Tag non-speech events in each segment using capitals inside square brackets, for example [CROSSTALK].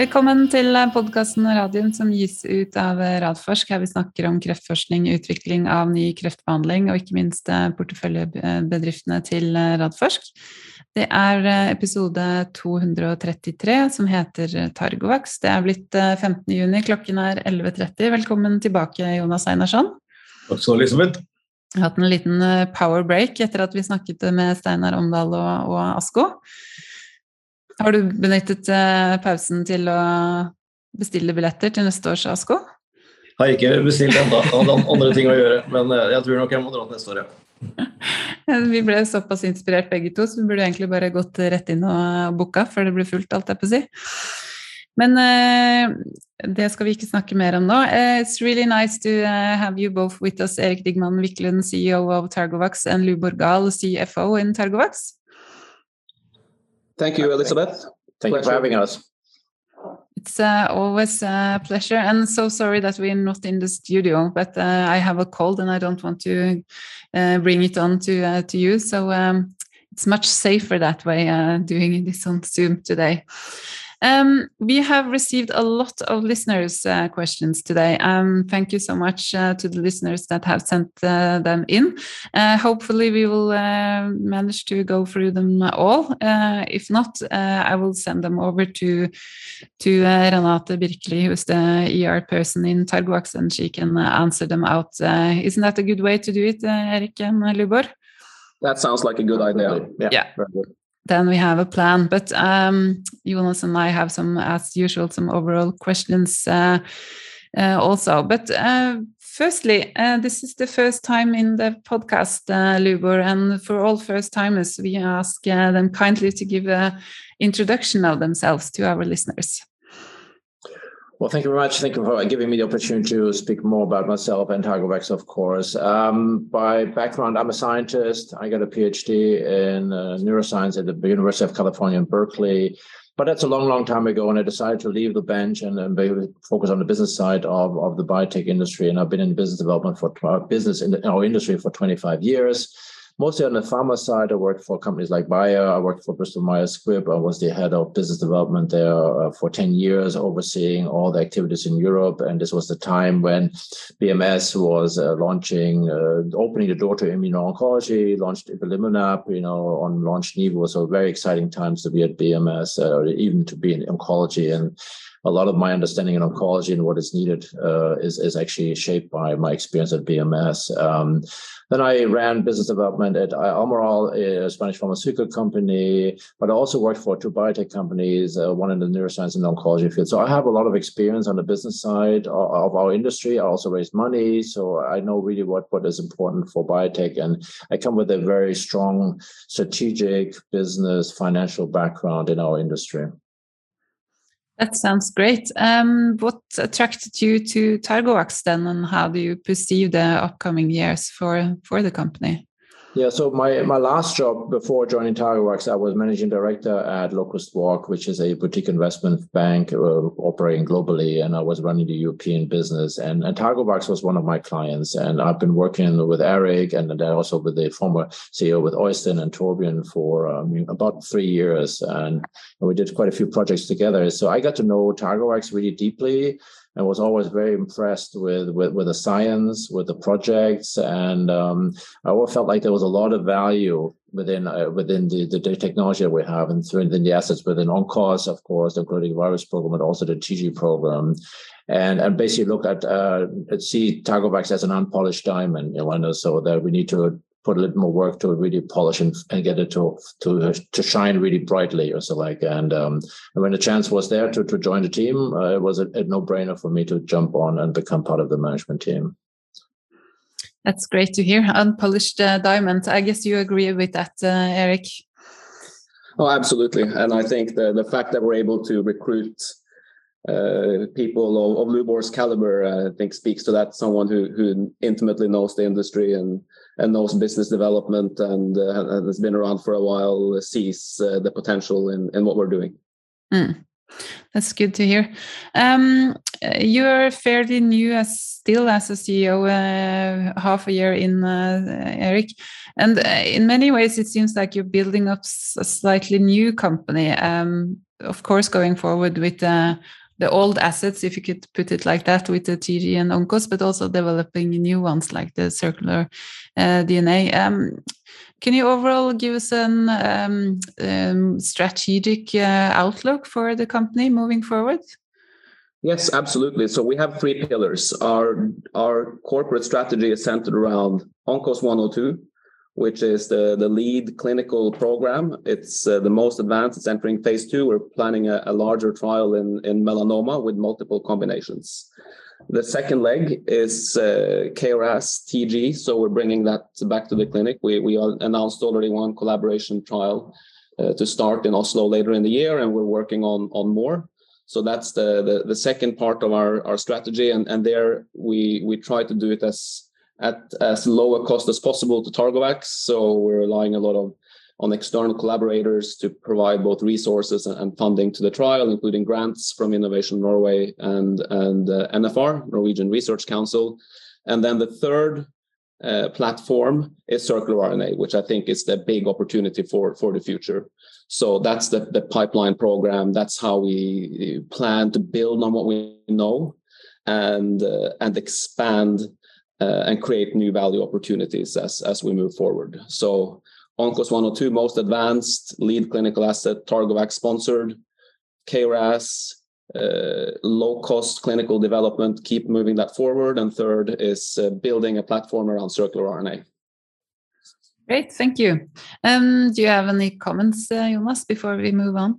Velkommen til podkasten og radioen som gis ut av Radforsk, her vi snakker om kreftforskning, utvikling av ny kreftbehandling og ikke minst eh, porteføljebedriftene til eh, Radforsk. Det er eh, episode 233 som heter Targovax. Det er blitt 15. juni, klokken er 11.30. Velkommen tilbake, Jonas Einarsson. Takk skal du ha, Elisabeth. Jeg har hatt en liten power break etter at vi snakket med Steinar Omdal og, og Asko. Har du benyttet uh, pausen til å bestille billetter til neste års ASKO? Har ikke bestilt ennå. Hadde andre ting å gjøre. Men uh, jeg tror nok jeg må dra til neste år, ja. vi ble såpass inspirert begge to, så vi burde egentlig bare gått rett inn og booka før det ble fullt, alt jeg på å si. Men uh, det skal vi ikke snakke mer om nå. Uh, it's really nice to uh, have you both with us, Erik Digman Wiklund, CEO of Targovax, and Lubor Borgal, CFO in Targovax. Thank you, Elizabeth. Thank pleasure. you for having us. It's uh, always a pleasure, and so sorry that we're not in the studio, but uh, I have a cold and I don't want to uh, bring it on to uh, to you. So um, it's much safer that way, uh, doing this on Zoom today. Um, we have received a lot of listeners' uh, questions today. Um, thank you so much uh, to the listeners that have sent uh, them in. Uh, hopefully, we will uh, manage to go through them all. Uh, if not, I will send them over to to Renate Birkeli, who's the ER person in Targovax, and she can answer them out. isn't that a good way to do it, Erik and Lubor? That sounds like a good idea. Yeah. yeah then we have a plan. But um, Jonas and I have some, as usual, some overall questions uh, uh, also. But uh, firstly, uh, this is the first time in the podcast, uh, Lubor, and for all first timers, we ask uh, them kindly to give an introduction of themselves to our listeners. Well, thank you very much. Thank you for giving me the opportunity to speak more about myself and Targovax, of course. Um, by background, I'm a scientist. I got a PhD in uh, neuroscience at the University of California in Berkeley. But that's a long, long time ago, and I decided to leave the bench and, and focus on the business side of, of the biotech industry. And I've been in business development for business in, the, in our industry for 25 years mostly on the pharma side. I worked for companies like Bayer. I worked for Bristol Myers Squibb. I was the head of business development there uh, for 10 years, overseeing all the activities in Europe. And this was the time when BMS was uh, launching, uh, opening the door to immuno-oncology, launched ipilimumab, you know, on launch Nivo. So very exciting times to be at BMS, uh, even to be in oncology. And a lot of my understanding in oncology and what is needed uh, is, is actually shaped by my experience at BMS. Um, then I ran business development at Almirall, a Spanish pharmaceutical company, but I also worked for two biotech companies, uh, one in the neuroscience and oncology field. So I have a lot of experience on the business side of, of our industry. I also raised money, so I know really what, what is important for biotech. And I come with a very strong strategic business financial background in our industry. That sounds great. Um, what attracted you to Targovax then, and how do you perceive the upcoming years for, for the company? Yeah, so my, my last job before joining Targovax, I was managing director at Locust Walk, which is a boutique investment bank uh, operating globally, and I was running the European business. And, and Targovax was one of my clients, and I've been working with Erik and then also with the former CEO with Oystein and Torbjörn for um, about three years, and we did quite a few projects together. So I got to know Targovax really deeply and was always very impressed with with, with the science, with the projects, and um, I always felt like there was a lot of value within uh, within the, the, the technology that we have, and within the assets within ONCOS, of course, including virus program, but also the TG program. And, and basically look at uh, see Targovax as an unpolished diamond, you know, so that we need to put a little more work to really polish and, and get it to to to shine really brightly or so like. And um, and when the chance was there to to join the team uh, it was a, a no-brainer for me to jump on and become part of the management team. That's great to hear. Unpolished uh, diamond. I guess you agree with that uh, erik? Oh absolutely. And i think the the fact that we're able to recruit uh, people of, of Lubor's caliber, uh, I think speaks to that. Someone who who intimately knows the industry and and knows business development and, uh, has been around for a while sees uh, the potential in, in what we're doing. Mm. That's good to hear. Um, you're fairly new as still as a CEO, uh, half a year in, uh, Erik, and uh, in many ways it seems like you're building up a slightly new company. Um, of course, going forward with uh, the old assets, if you could put it like that, with the TG and Oncos, but also developing new ones like the circular uh, DNA. Um, can you overall give us an um, um, strategic uh, outlook for the company moving forward? Yes, absolutely. So we have three pillars. Our our corporate strategy is centered around Oncos 102, which is the, the lead clinical program. It's uh, the most advanced. It's entering phase two. We're planning a, a, larger trial in, in melanoma with multiple combinations. The second leg is uh, KRAS TG. So we're bringing that back to the clinic. We, we announced already one collaboration trial uh, to start in Oslo later in the year, and we're working on, on more. So that's the, the, the second part of our, our strategy. And, and there we, we try to do it as at as low a cost as possible to Targovax. So we're relying a lot of on external collaborators to provide both resources and funding to the trial, including grants from Innovation Norway and and uh, NFR, Norwegian Research Council. And then the third uh, platform is circular RNA, which I think is the big opportunity for for the future. So that's the the pipeline program. That's how we plan to build on what we know and uh, and expand uh, and create new value opportunities as, as we move forward. So ONCOS 102, most advanced lead clinical asset, Targovax sponsored, KRAS, uh, low cost clinical development, keep moving that forward. And third is uh, building a platform around circular RNA. Great, thank you. Um, do you have any comments, uh, Jonas, before we move on?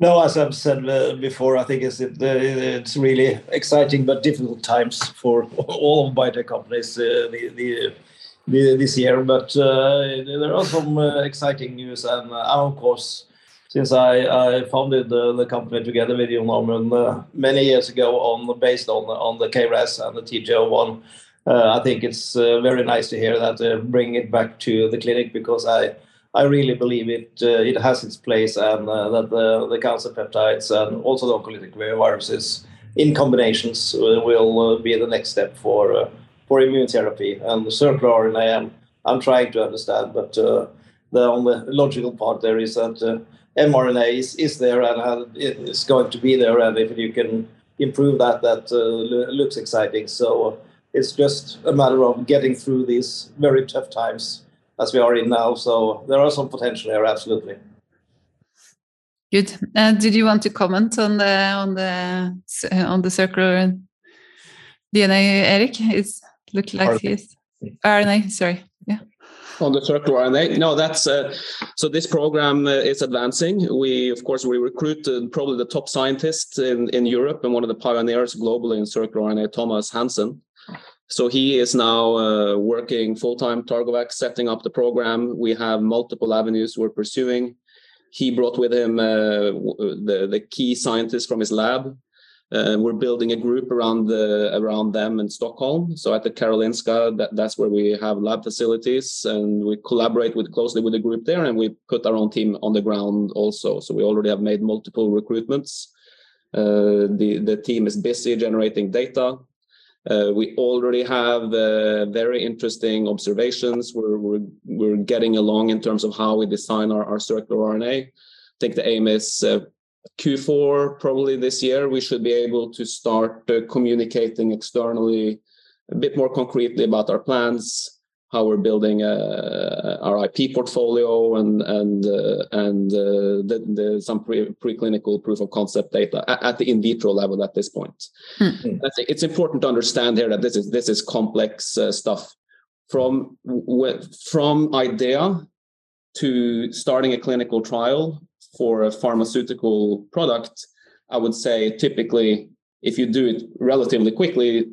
No, as I've said uh, before, I think it's it's really exciting but difficult times for [LAUGHS] all of biotech companies uh, the, the, the, this year. But uh, there are some uh, exciting news, and uh, of course, since I, I founded the company together with Amund uh, many years ago, on based on on the KRAS and the TG01, I think it's very nice to hear that bring it back to the clinic because I I really believe it uh, it has its place and uh, that the, the cancer peptides and also the oncolytic viruses in combinations uh, will be the next step for for immune therapy and the circular RNA. I'm, I'm trying to understand, but the only logical part there is that mRNA is, is there and it's going to be there, and if you can improve that, that uh, looks exciting. So it's just a matter of getting through these very tough times as we are in now. So there are some potential here, absolutely. Good. Uh, did you want to comment on the on the on the circular DNA, Erik? It looked like his RNA. Sorry. Yeah. On the circular RNA, no, that's uh, so. This program uh, is advancing. We, of course, we recruited probably the top scientist in in Europe and one of the pioneers globally in circular RNA, Thomas Hansen. So he is now uh, working full time Targovax, setting up the program. We have multiple avenues we're pursuing. He brought with him uh, the the key scientists from his lab. Uh, we're building a group around the around them in Stockholm. So at the Karolinska, that, that's where we have lab facilities, and we collaborate with closely with the group there, and we put our own team on the ground also. So we already have made multiple recruitments. Uh, the the team is busy generating data uh, we already have uh, very interesting observations. We're, we're, we're getting along in terms of how we design our, our circular RNA. I think the aim is uh, Q4, probably this year, we should be able to start uh, communicating externally a bit more concretely about our plans, how we're building uh, our IP portfolio and and uh, and uh, the, the, some pre, preclinical proof of concept data at, at, the in vitro level at this point. Hmm. I think it's important to understand here that this is this is complex uh, stuff. From from idea to starting a clinical trial for a pharmaceutical product, I would say typically if you do it relatively quickly,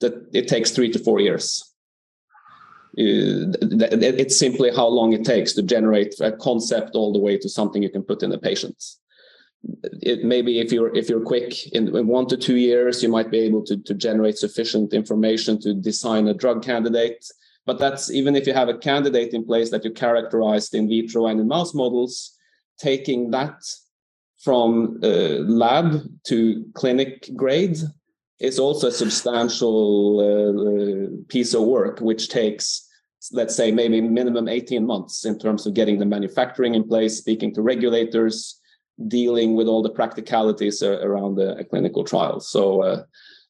that it takes three to four years it's simply how long it takes to generate a concept all the way to something you can put in the patients. It maybe if you're if you're quick in, in, one to two years, you might be able to, to generate sufficient information to design a drug candidate. But that's even if you have a candidate in place that you characterized in vitro and in mouse models, taking that from uh, lab to clinic grade is also a substantial uh, piece of work, which takes, let's say, maybe minimum 18 months in terms of getting the manufacturing in place, speaking to regulators, dealing with all the practicalities uh, around a, a, clinical trial. So, uh,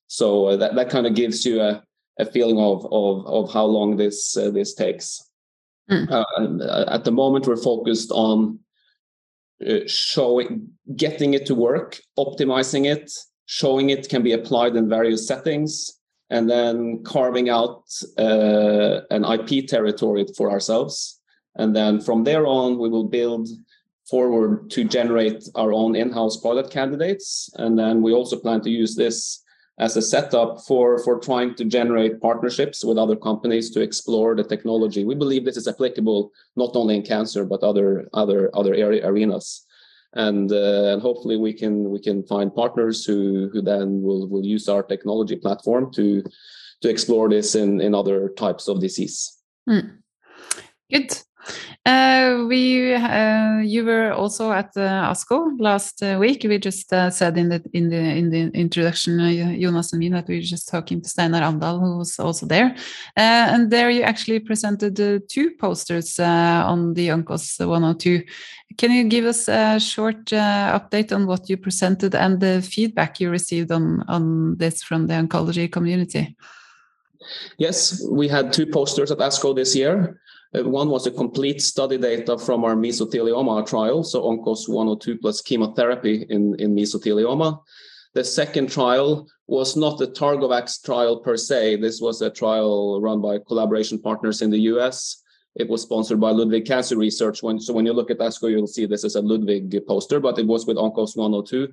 so uh, that, that kind of gives you a, a feeling of, of, of how long this, uh, this takes. Mm. at the moment, we're focused on showing, getting it to work, optimizing it, showing it can be applied in various settings, and then carving out uh, an IP territory for ourselves. And then from there on, we will build forward to generate our own in-house product candidates. And then we also plan to use this as a setup for, for trying to generate partnerships with other companies to explore the technology. We believe this is applicable not only in cancer, but other, other, other area, arenas and uh, and hopefully we can we can find partners who who then will will use our technology platform to to explore this in in other types of disease. Mm. Good. Uh, we uh, you were also at uh, ASCO last uh, week. We just uh, said in the in the in the introduction, Jonas and me, that we were just talking to Steinar Aamdal, who was also there, and there you actually presented two posters on the Oncos 102. Can you give us a short update on what you presented and the feedback you received on on this from the oncology community? Yes, we had two posters at ASCO this year. Uh, one was a complete study data from our mesothelioma trial, so ONCOS 102 plus chemotherapy in, in mesothelioma. The second trial was not the Targovax trial per se. This was a trial run by collaboration partners in the US. It was sponsored by Ludwig Cancer Research. When, so when you look at ASCO, you'll see this is a Ludwig poster, but it was with ONCOS 102.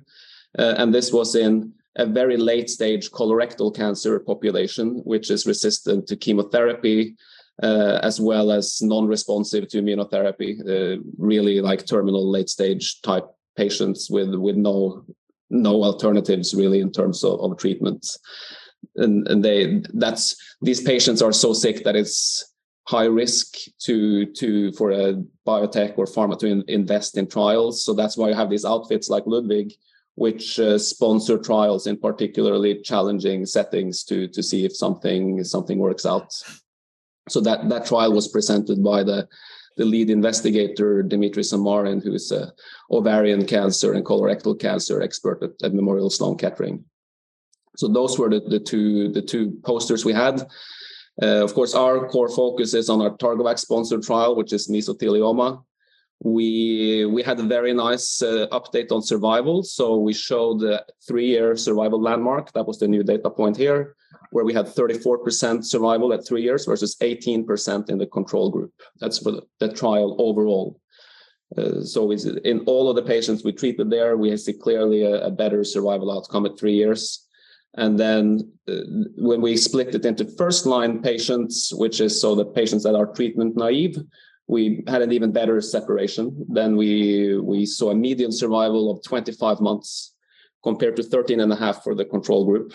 Uh, and this was in a very late stage colorectal cancer population, which is resistant to chemotherapy, uh, as well as non-responsive to immunotherapy, uh, really like terminal late stage type patients with with no no alternatives really in terms of, of treatments. And, and they that's these patients are so sick that it's high risk to to for a biotech or pharma to in, invest in trials. So that's why you have these outfits like Ludwig, which uh, sponsor trials in particularly challenging settings to to see if something something works out. So that that trial was presented by the the lead investigator Dimitri Zamarin, who is a ovarian cancer and colorectal cancer expert at, at Memorial Sloan Kettering. So those were the, the two the two posters we had. Uh, of course, our core focus is on our Targovax sponsored trial, which is mesothelioma. We we had a very nice uh, update on survival. So we showed the three-year survival landmark. That was the new data point here where we had 34% survival at three years versus 18% in the control group. That's for the, the trial overall. Uh, so in all of the patients we treated there, we see clearly a, a better survival outcome at three years. And then uh, when we split it into first line patients, which is so the patients that are treatment naive, we had an even better separation. Then we we saw a median survival of 25 months compared to 13 and a half for the control group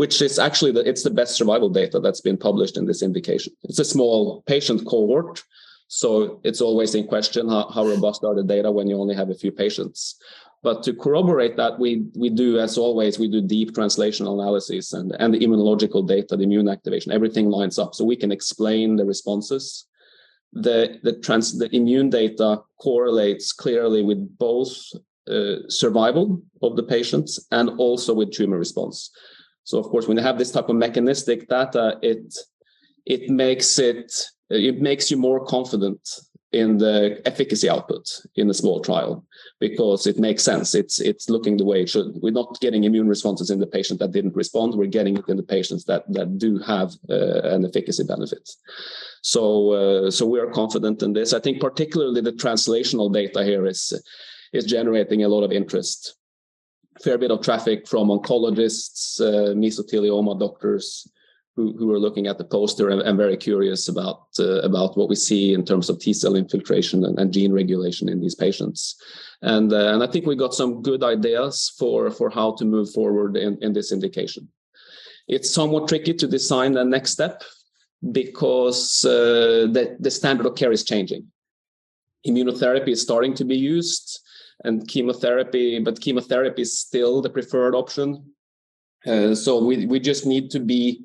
which is actually the, it's the best survival data that's been published in this indication. It's a small patient cohort, so it's always in question how, how robust are the data when you only have a few patients. But to corroborate that, we we do, as always, we do deep translational analysis and, and the immunological data, the immune activation, everything lines up so we can explain the responses. The the trans the immune data correlates clearly with both uh, survival of the patients and also with tumor response. So of course, when you have this type of mechanistic data, it it makes it it makes you more confident in the efficacy output in a small trial because it makes sense. It's it's looking the way it should. We're not getting immune responses in the patient that didn't respond. We're getting it in the patients that that do have uh, an efficacy benefit. So uh, so we are confident in this. I think particularly the translational data here is is generating a lot of interest fair bit of traffic from oncologists, uh, mesothelioma doctors who, who are looking at the poster and, and very curious about uh, about what we see in terms of T cell infiltration and, and gene regulation in these patients. And, uh, and I think we got some good ideas for, for how to move forward in, in this indication. It's somewhat tricky to design the next step because uh, the, the standard of care is changing. Immunotherapy is starting to be used and chemotherapy, but chemotherapy is still the preferred option. Uh, so we we just need to be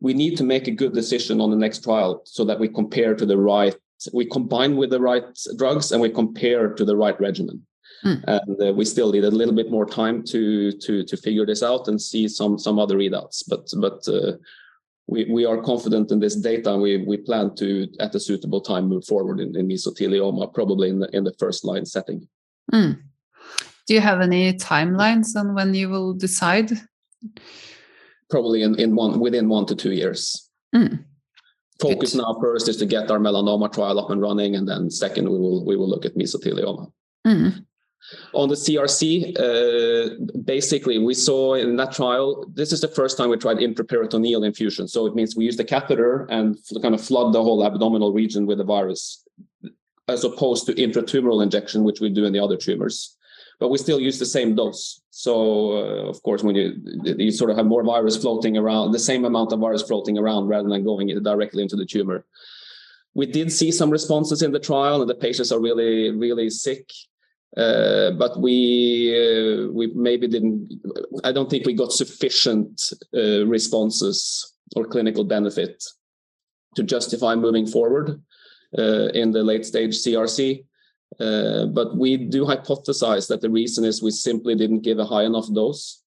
we need to make a good decision on the next trial so that we compare to the right we combine with the right drugs and we compare to the right regimen. Mm. And uh, we still need a little bit more time to to to figure this out and see some some other readouts. But but uh, we we are confident in this data and we we plan to at a suitable time move forward in, in mesothelioma, probably in the in the first line setting. Mm. Do you have any timelines on when you will decide? Probably in, in one within one to two years. Mm focus Good. now first is to get our melanoma trial up and running, and then second we will we will look at mesothelioma. Mm. On the CRC, uh, basically, we saw in that trial, this is the first time we tried intraperitoneal infusion. So it means we use the catheter and kind of flood the whole abdominal region with the virus, as opposed to intratumoral injection, which we do in the other tumors but we still use the same dose. So uh, of course, when you you sort of have more virus floating around, the same amount of virus floating around rather than going directly into the tumor. We did see some responses in the trial, and the patients are really really sick. Uh, but we uh, we maybe didn't. I don't think we got sufficient uh, responses or clinical benefit to justify moving forward in the late stage CRC. Uh, but we do hypothesize that the reason is we simply didn't give a high enough dose,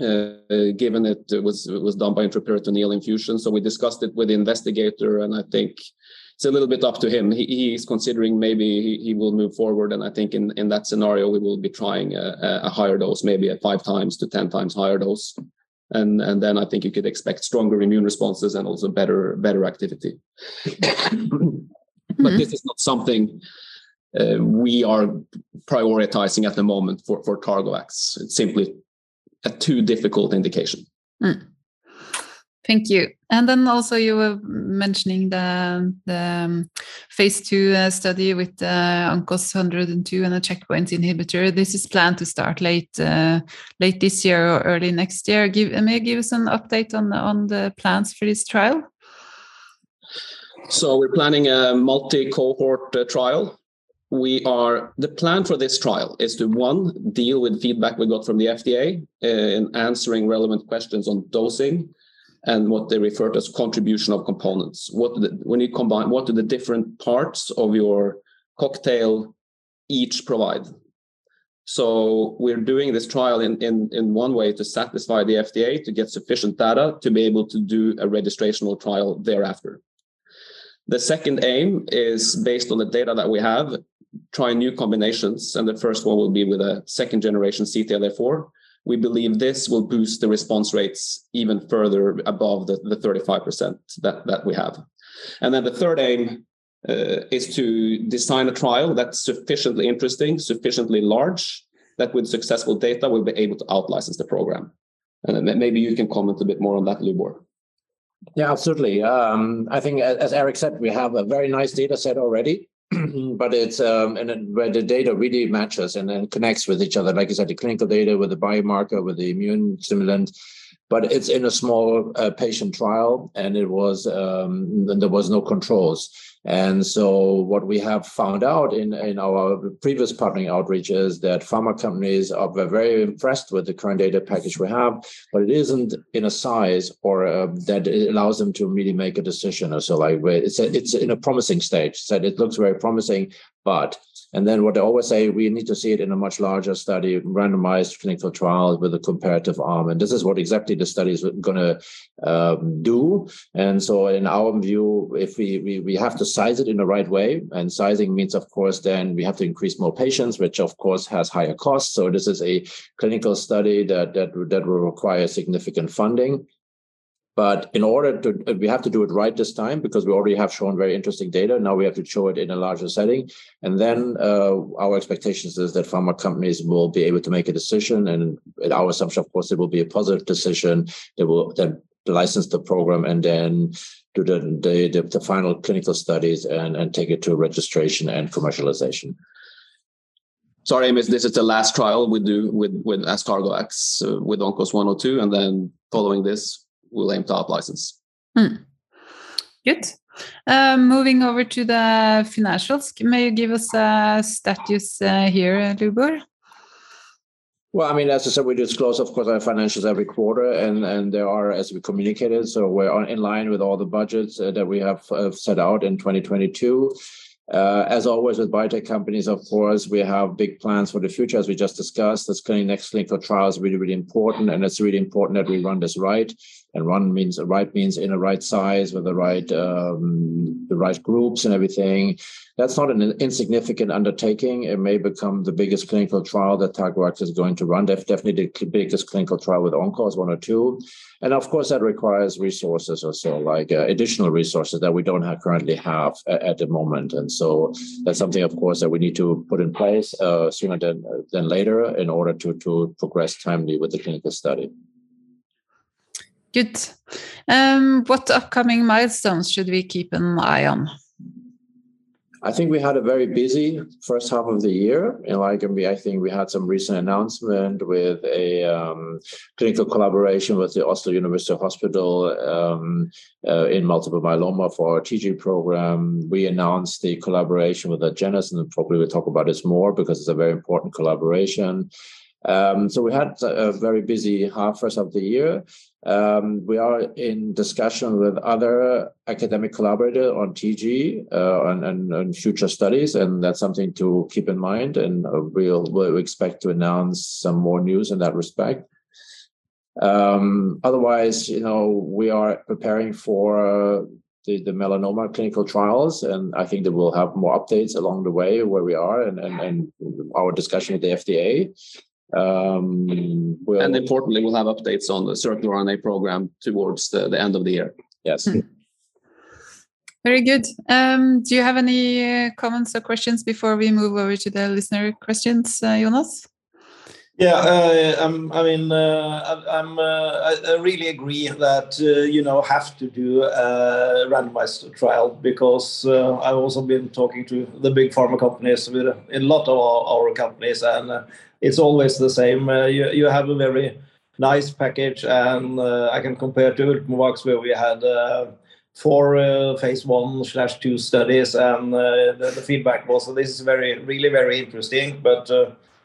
uh, given it was it was done by intraperitoneal infusion. So we discussed it with the investigator, and I think it's a little bit up to him. He, he's considering maybe he, he, will move forward, and I think in, in that scenario we will be trying a, a higher dose, maybe a five times to ten times higher dose, and and then I think you could expect stronger immune responses and also better better activity. Mm-hmm. But this is not something uh, we are prioritizing at the moment for, for Targovax. It's simply a too difficult indication. Mm. Thank you. And then also you were mentioning the, the um, phase two uh, study with uh, ONCOS 102 and a checkpoint inhibitor. This is planned to start late uh, late this year or early next year. Give, may you give us an update on, on the plans for this trial? So we're planning a multi-cohort uh, trial we are the plan for this trial is to one deal with feedback we got from the FDA in answering relevant questions on dosing and what they refer to as contribution of components. What the, when you combine, what do the different parts of your cocktail each provide? So we're doing this trial in, in, in one way to satisfy the FDA to get sufficient data to be able to do a registrational trial thereafter. The second aim is based on the data that we have try new combinations, and the first one will be with a second generation CTLA4. We believe this will boost the response rates even further above the, the 35% that, that we have. And then the third aim uh, is to design a trial that's sufficiently interesting, sufficiently large, that with successful data, we'll be able to outlicense the program. And maybe you can comment a bit more on that, Lubor. Yeah, absolutely. Um, I think, as Erik said, we have a very nice data set already. [CLEARS THROAT] but it's um, and where the data really matches and then connects with each other. Like you said, the clinical data with the biomarker, with the immune stimulant, but it's in a small uh, patient trial, and it was um, there was no controls. And so what we have found out in, in our previous partnering outreach is that pharma companies are very impressed with the current data package we have, but it isn't in a size or uh, that it allows them to really make a decision. Or so like it's a, it's in a promising stage. So it looks very promising, but and then what I always say, we need to see it in a much larger study, randomized clinical trial with a comparative arm. And this is what exactly the study is going to um, do. And so, in our view, if we, we we have to size it in the right way, and sizing means, of course, then we have to increase more patients, which of course has higher costs. So this is a clinical study that that that will require significant funding. But in order to, we have to do it right this time because we already have shown very interesting data. Now we have to show it in a larger setting. And then uh, our expectations is that pharma companies will be able to make a decision. And our assumption, of course, it will be a positive decision. They will then license the program and then do the, the, the, the final clinical studies and, and take it to registration and commercialization. Sorry, Miss, this is the last trial we do with, with Ascargo-X uh, with ONCOS 102. And then following this, we'll aim to out license. Mm. Good. Um, moving over to the financials, may you give us a status uh, here, Lubor? Well, I mean, as I said, we disclose, of course, our financials every quarter, and and there are, as we communicated, so we're on, in line with all the budgets uh, that we have uh, set out in 2022. Uh, as always with biotech companies, of course, we have big plans for the future, as we just discussed. This next clinical trial is really, really important, and it's really important that we run this right. And run means right means in a right size with the right um, the right groups and everything. That's not an insignificant undertaking. It may become the biggest clinical trial that Targovax is going to run. Definitely the biggest clinical trial with ONCOS one or two. And of course, that requires resources or so, like uh, additional resources that we don't have, currently have at, at, the moment. And so that's something, of course, that we need to put in place uh, sooner than, than later in order to, to progress timely with the clinical study. Good. Um, what upcoming milestones should we keep an eye on? I think we had a very busy first half of the year. And like I think we had some recent announcement with a um, clinical collaboration with the Oslo University Hospital um, uh, in multiple myeloma for our TG program. We announced the collaboration with Agenus, and probably we'll talk about this more because it's a very important collaboration. Um, so we had a very busy half first of the year. Um, we are in discussion with other academic collaborators on TG uh, and, and, and, future studies, and that's something to keep in mind. And uh, we'll, we'll expect to announce some more news in that respect. Um, otherwise, you know, we are preparing for the, the melanoma clinical trials, and I think that we'll have more updates along the way where we are and, and, and our discussion with the FDA. Um, we'll, and importantly, we'll have updates on the circular RNA program towards the, the end of the year. Yes. Hmm. Very good. Um, do you have any uh, comments or questions before we move over to the listener questions, uh, Jonas? Yeah, uh, I'm, i mean, uh, I'm, uh, I really agree that uh, you know have to do a randomized trial because uh, I've also been talking to the big pharma companies with a lot of our, our companies, and uh, it's always the same. Uh, you you have a very nice package, and uh, I can compare to Ultimovacs where we had uh, four phase one slash two studies, and the, the, feedback was this is very really very interesting, but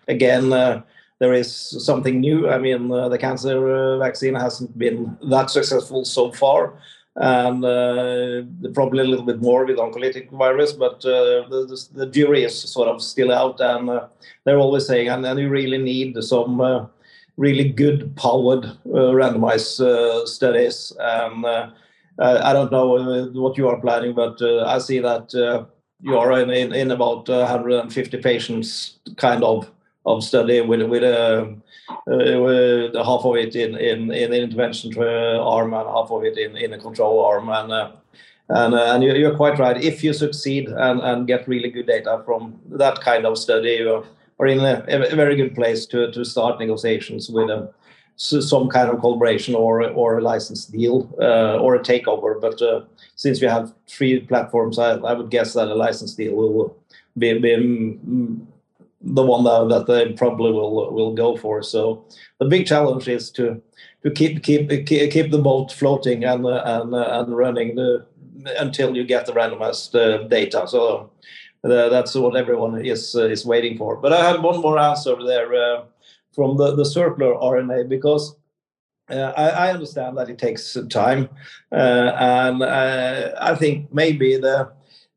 again there is something new. I mean, uh, the cancer uh, vaccine hasn't been that successful so far, and uh, probably a little bit more with oncolytic virus, but uh, the, the, jury is sort of still out, and uh, they're always saying, and then you really need some uh, really good powered randomized studies. And I don't know what you are planning, but I see that you are in, in about 150 patients kind of of study with with a uh, with half of it in in in intervention arm and half of it in in a control arm and. Uh, and, uh, and you're quite right. If you succeed and, and get really good data from that kind of study, you are in a, a very good place to, to start negotiations with a, some kind of collaboration or or a license deal uh, or a takeover. But uh, since we have three platforms, I, I would guess that a license deal will be, be mm, the one that, that they probably will will go for. So the big challenge is to to keep keep keep the boat floating and and and running the, until you get the randomized uh, data. So uh, that's what everyone is uh, is waiting for. But I had one more answer there uh, from the the circular RNA because. Uh, I, I, understand that it takes time, uh, and I think maybe the uh,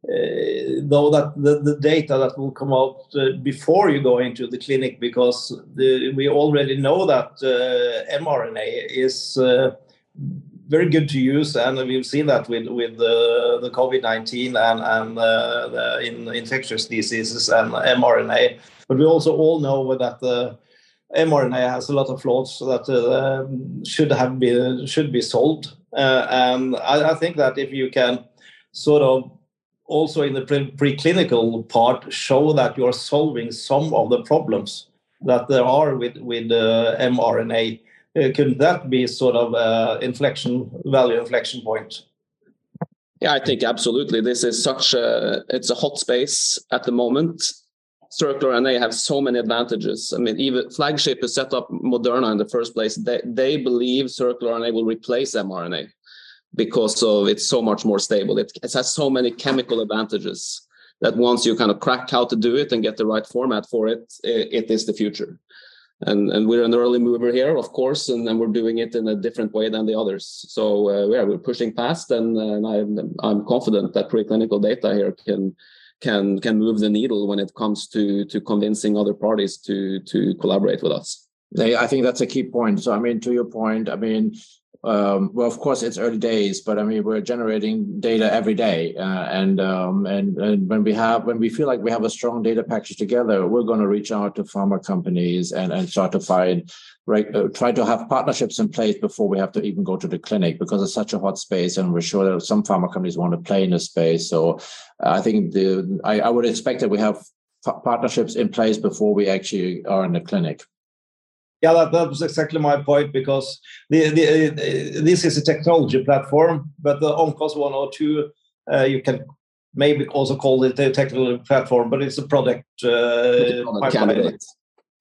though that the, the, data that will come out uh, before you go into the clinic because the, we already know that uh, mRNA is uh, very good to use and we've seen that with with the, the COVID-19 and and uh, the, in infectious diseases and mRNA. But we also all know that the mRNA has a lot of flaws that uh, should have been should be solved. And I, I think that if you can sort of also in the pre- preclinical part show that you are solving some of the problems that there are with with uh, mRNA. Uh, could that be sort of uh, inflection value inflection point? Yeah, I think absolutely. This is such a it's a hot space at the moment. Circular RNA have so many advantages. I mean, even flagship is set up Moderna in the first place. They they believe circular RNA will replace mRNA. Because of it's so much more stable. It, it has so many chemical advantages that once you kind of crack how to do it and get the right format for it, it, it is the future. And, and we're an early mover here, of course, and, and we're doing it in a different way than the others. So uh, yeah, we're pushing past, and, and I'm, I'm confident that preclinical data here can can can move the needle when it comes to to convincing other parties to to collaborate with us. I think that's a key point. So I mean, to your point, I mean, um, well, of course, it's early days, but I mean, we're generating data every day, uh, and, um, and and when we have when we feel like we have a strong data package together, we're going to reach out to pharma companies and and start to find right, uh, try to have partnerships in place before we have to even go to the clinic because it's such a hot space, and we're sure that some pharma companies want to play in this space. So I think the I, I would expect that we have partnerships in place before we actually are in the clinic. Yeah, that, that was exactly my point because the, the, uh, this is a technology platform, but the ONCOS 102, uh, you can maybe also call it a technical platform, but it's a product uh, candidate.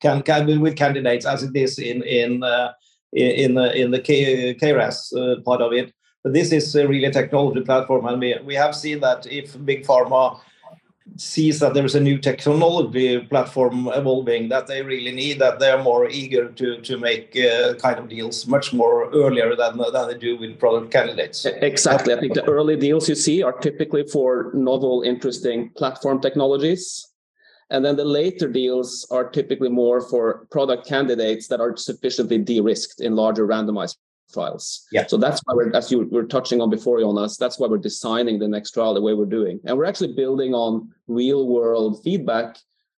Can, can with candidates as it is in in uh, in uh, in the K, KRAS uh, part of it. But this is a really technology platform, and we we have seen that if big pharma sees that there is a new technology platform evolving that they really need that they're more eager to to make uh, kind of deals much more earlier than than they do with product candidates. Exactly. I think the early deals you see are typically for novel interesting platform technologies. And then the later deals are typically more for product candidates that are sufficiently de-risked in larger randomized trials. Yeah. So that's why we're, as you were touching on before, Jonas, that's why we're designing the next trial the way we're doing. And we're actually building on real world feedback.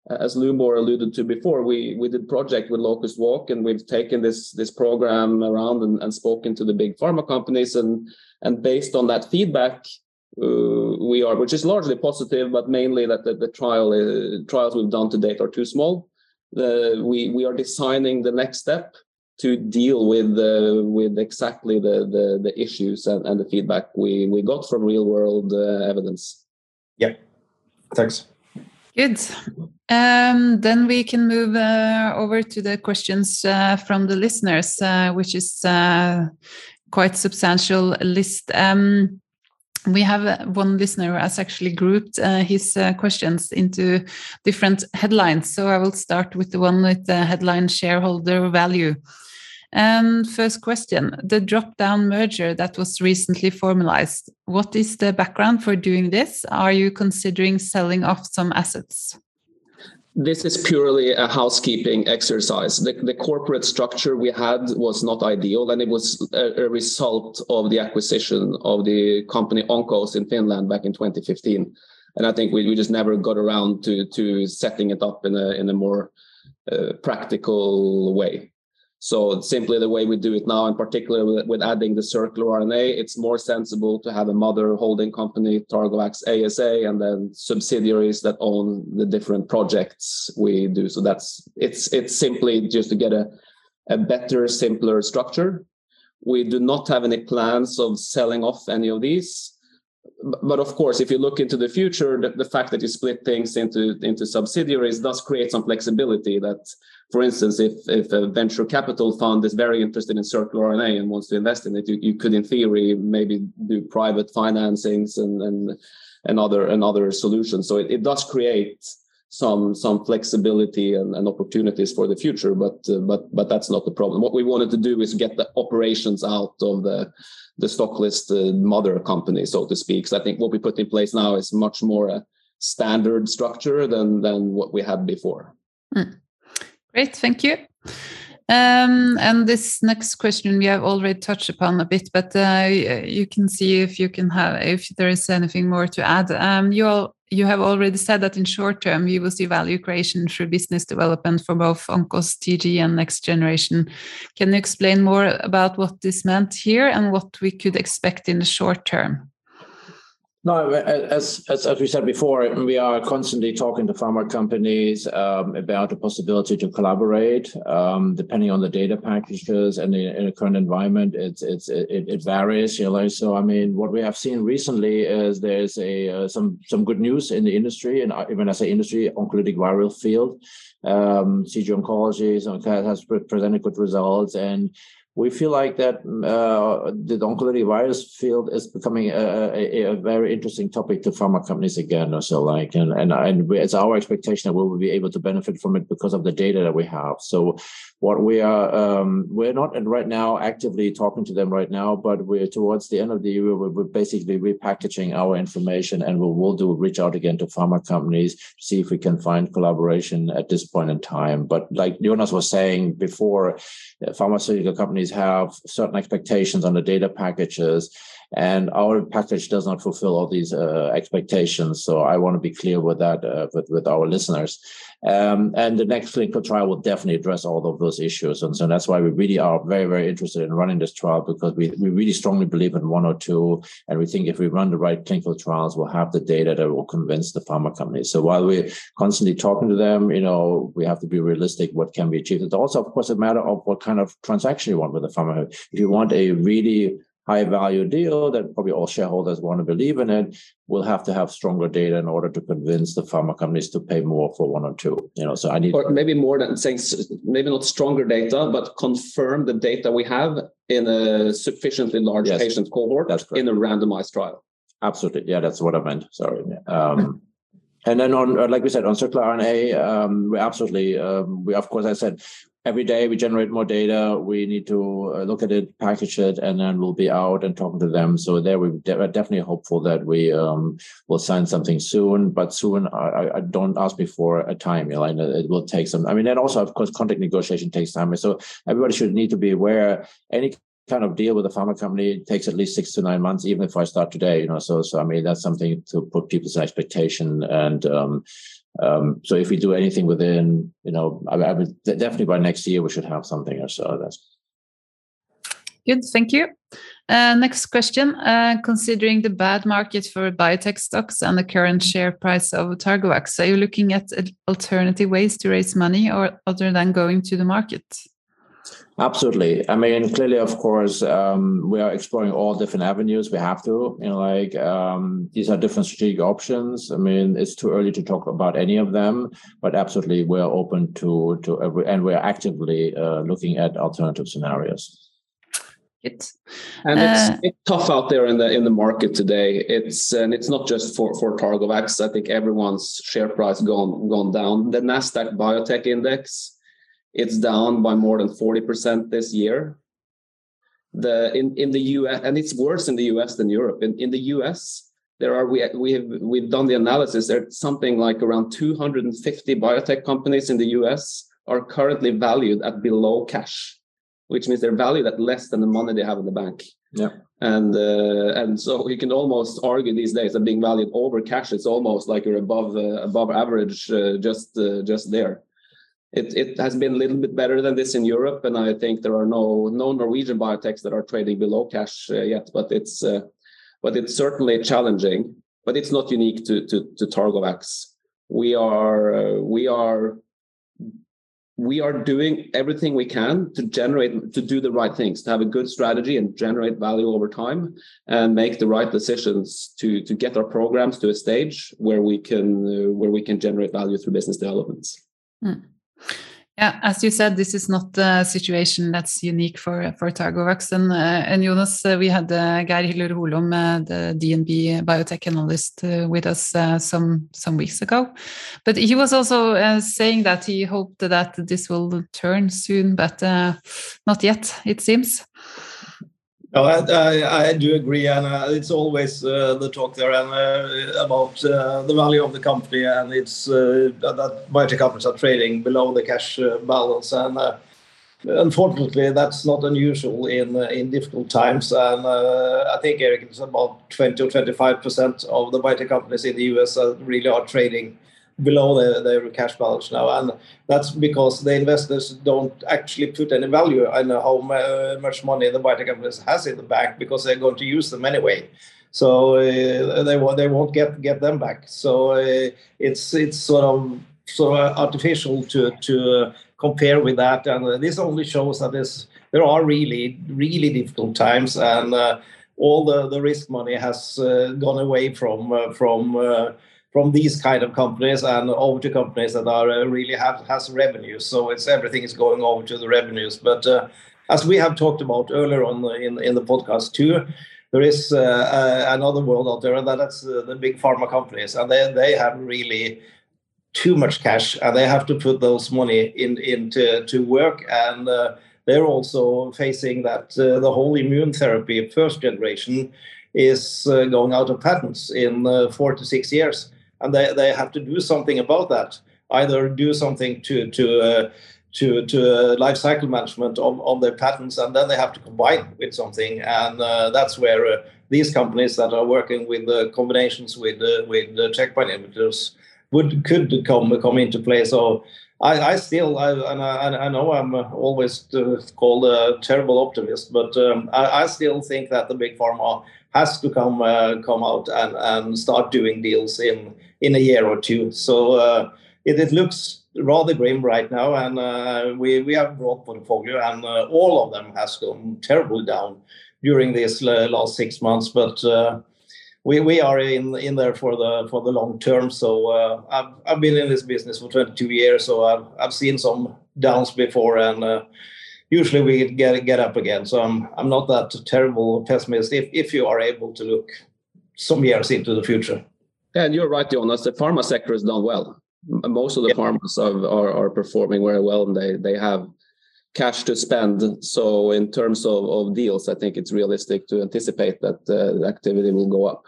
Uh, as Lubor alluded to before, we, we did project with Locust Walk and we've taken this, this program around and, and spoken to the big pharma companies. And, and based on that feedback, uh, we are, which is largely positive, but mainly that the, the trial uh, trials we've done to date are too small. The, we, we are designing the next step to deal with uh, with exactly the the, the issues and, and, the feedback we we got from real world uh, evidence. Yeah, thanks. Good. Um, then we can move uh, over to the questions uh, from the listeners, uh, which is uh, quite substantial list. Um, we have one listener who has actually grouped uh, his uh, questions into different headlines. So I will start with the one with the headline shareholder value. And first question the drop down merger that was recently formalized. What is the background for doing this? Are you considering selling off some assets? This is purely a housekeeping exercise. The, the corporate structure we had was not ideal, and it was a, a result of the acquisition of the company Oncos in Finland back in 2015. And I think we, we just never got around to, to setting it up in a, in a more uh, practical way. So simply the way we do it now, in particular with, with, adding the circular RNA, it's more sensible to have a mother holding company, Targovax ASA, and then subsidiaries that own the different projects we do. So that's it's it's simply just to get a, a better, simpler structure. We do not have any plans of selling off any of these but of course, if you look into the future, the, the, fact that you split things into into subsidiaries does create some flexibility. That, for instance, if if a venture capital fund is very interested in circular RNA and wants to invest in it, you, you could, in theory, maybe do private financings and and and other and other solutions. So it, it does create some some flexibility and, and opportunities for the future. But uh, but but that's not the problem. What we wanted to do is get the operations out of the the stock listed mother company, so to speak. So I think what we put in place now is much more a standard structure than than what we had before. Mm. Great, thank you. Um, and this next question we have already touched upon a bit, but uh, you can see if you can have if there is anything more to add. Um, you all you have already said that in short term you will see value creation through business development for both Oncos TG and next generation. Can you explain more about what this meant here and what we could expect in the short term? No, as, as, as we said before, we are constantly talking to pharma companies um, about the possibility to collaborate. Um, depending on the data packages and the, in the current environment, it's it's it, it, varies. You know, so I mean, what we have seen recently is there's a uh, some some good news in the industry, and when I say industry, oncolytic viral field. Um, CG Oncology has presented good results, and we feel like that uh, the oncolytic virus field is becoming a, a, a, very interesting topic to pharma companies again. Or so like, and and, and it's our expectation that we will be able to benefit from it because of the data that we have. So what we are, um, we're not right now actively talking to them right now, but we're towards the end of the year, we're, we're basically repackaging our information and we will do reach out again to pharma companies to see if we can find collaboration at this point in time. But like Jonas was saying before, pharmaceutical companies have certain expectations on the data packages and our package does not fulfill all these uh, expectations so i want to be clear with that uh, with, with our listeners um, and the next clinical trial will definitely address all of those issues. And so that's why we really are very very interested in running this trial because we, we really strongly believe in 102 and we think if we run the right clinical trials we'll have the data that will convince the pharma companies. So while we're constantly talking to them you know we have to be realistic what can be achieved. It's also of course a matter of what kind of transaction you want with the pharma. If you want a really high value deal that probably all shareholders want to believe in it, we'll have to have stronger data in order to convince the pharma companies to pay more for one or two. You know, so I need or maybe more than saying maybe not stronger data, but confirm the data we have in a sufficiently large yes, patient cohort in a randomized trial. Absolutely, yeah, that's what I meant. Sorry. Um, and then on, like we said, on circular RNA, um, we absolutely, um, we of course, I said every day we generate more data. We need to uh, look at it, package it, and then we'll be out and talking to them. So there, we are definitely hopeful that we um, will sign something soon. But soon, I, I don't ask me for a time. You know, it will take some. I mean, and also, of course, contract negotiation takes time. So everybody should need to be aware. Any kind of deal with a pharma company takes at least six to nine months, even if I start today. You know, so so I mean that's something to put people's expectation and. Um, um, so if we do anything within, you know, I, I would definitely by next year we should have something or so. That's good. Thank you. Uh, next question. Uh, considering the bad market for biotech stocks and the current share price of Targovax, are you looking at alternative ways to raise money or other than going to the market? Absolutely. I mean, clearly, of course, um, we are exploring all different avenues. We have to, you know, like um, these are different strategic options. I mean, it's too early to talk about any of them, but absolutely, we're open to to every, and we're actively uh, looking at alternative scenarios. Good. And it's, uh, it's, tough out there in the in the market today. It's and it's not just for for Targovax. I think everyone's share price gone gone down. The Nasdaq Biotech Index it's down by more than 40% this year. The in, in the US and it's worse in the US than Europe. In, in the US, there are we we have we've done the analysis. There's something like around 250 biotech companies in the US are currently valued at below cash, which means they're valued at less than the money they have in the bank. Yeah. And uh, and so you can almost argue these days that being valued over cash, it's almost like you're above uh, above average, uh, just uh, just there it, it has been a little bit better than this in Europe, and I think there are no no Norwegian biotechs that are trading below cash uh, yet. But it's uh, but it's certainly challenging. But it's not unique to to, to Targovax. We are uh, we are we are doing everything we can to generate to do the right things to have a good strategy and generate value over time and make the right decisions to to get our programs to a stage where we can uh, where we can generate value through business developments mm. Yeah, as you said, this is not a situation that's unique for for Targovax. And, uh, and Jonas, uh, we had uh, Geir Hiller Holom, uh, the DNB biotech analyst, uh, with us uh, some some weeks ago. But he was also uh, saying that he hoped that this will turn soon, but not yet, it seems. I, I, I, do agree, and uh, it's always uh, the talk there and uh, about uh, the value of the company, and it's uh, that biotech companies are trading below the cash uh, balance, and unfortunately, that's not unusual in in difficult times. And I think Erik, it's about 20 or 25 percent of the biotech companies in the US really are trading below their, their cash balance now. And that's because the investors don't actually put any value on how much money the biotech companies has in the bank because they're going to use them anyway. So uh, they they won't get get them back. So uh, it's it's sort of sort of artificial to to uh, compare with that. And uh, this only shows that this there are really really difficult times and. Uh, all the, the risk money has uh, gone away from from from these kind of companies and over to companies that are uh, really have has revenues. So it's everything is going over to the revenues. But uh, as we have talked about earlier on in, in the podcast too, there is uh, uh, another world out there and that's uh, the big pharma companies, and they, they have really too much cash, and they have to put those money in into to work, and uh, they're also facing that uh, the whole immune therapy first generation is uh, going out of patents in four to six years, and they, they have to do something about that. Either do something to to to to uh, life cycle management of, of their patents, and then they have to combine with something, and uh, that's where uh, these companies that are working with uh, combinations with uh, with checkpoint inhibitors would could come come into play. So. I, I still, I, and I, I, know I'm always called a terrible optimist, but um, I, I, still think that the big pharma has to come come out and, and start doing deals in in a year or two. So it, it looks rather grim right now, and uh, we we have broad portfolio, and uh, all of them has gone terribly down during uh, last six months. But uh, we we are in in there for the for the long term. So uh, I've I've been in this business for 22 years, so I've I've seen some downs before, and uh, usually we get get up again. So I'm I'm not that terrible pessimist if if you are able to look some years into the future. Yeah, and you're right, Jonas. The pharma sector has done well most of the farmers are, are, are performing very well and they they have cash to spend. So in terms of, of deals, I think it's realistic to anticipate that uh, the activity will go up.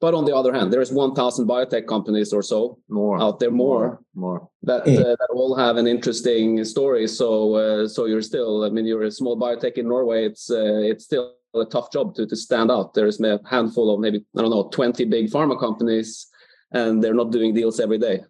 But on the other hand, there is 1,000 biotech companies or so more out there, more, more, that mm. uh, that all have an interesting story. So uh, so you're still, I mean, you're a small biotech in Norway. It's uh, it's still a tough job to to stand out. There's a handful of maybe I don't know 20 big pharma companies, and they're not doing deals every day.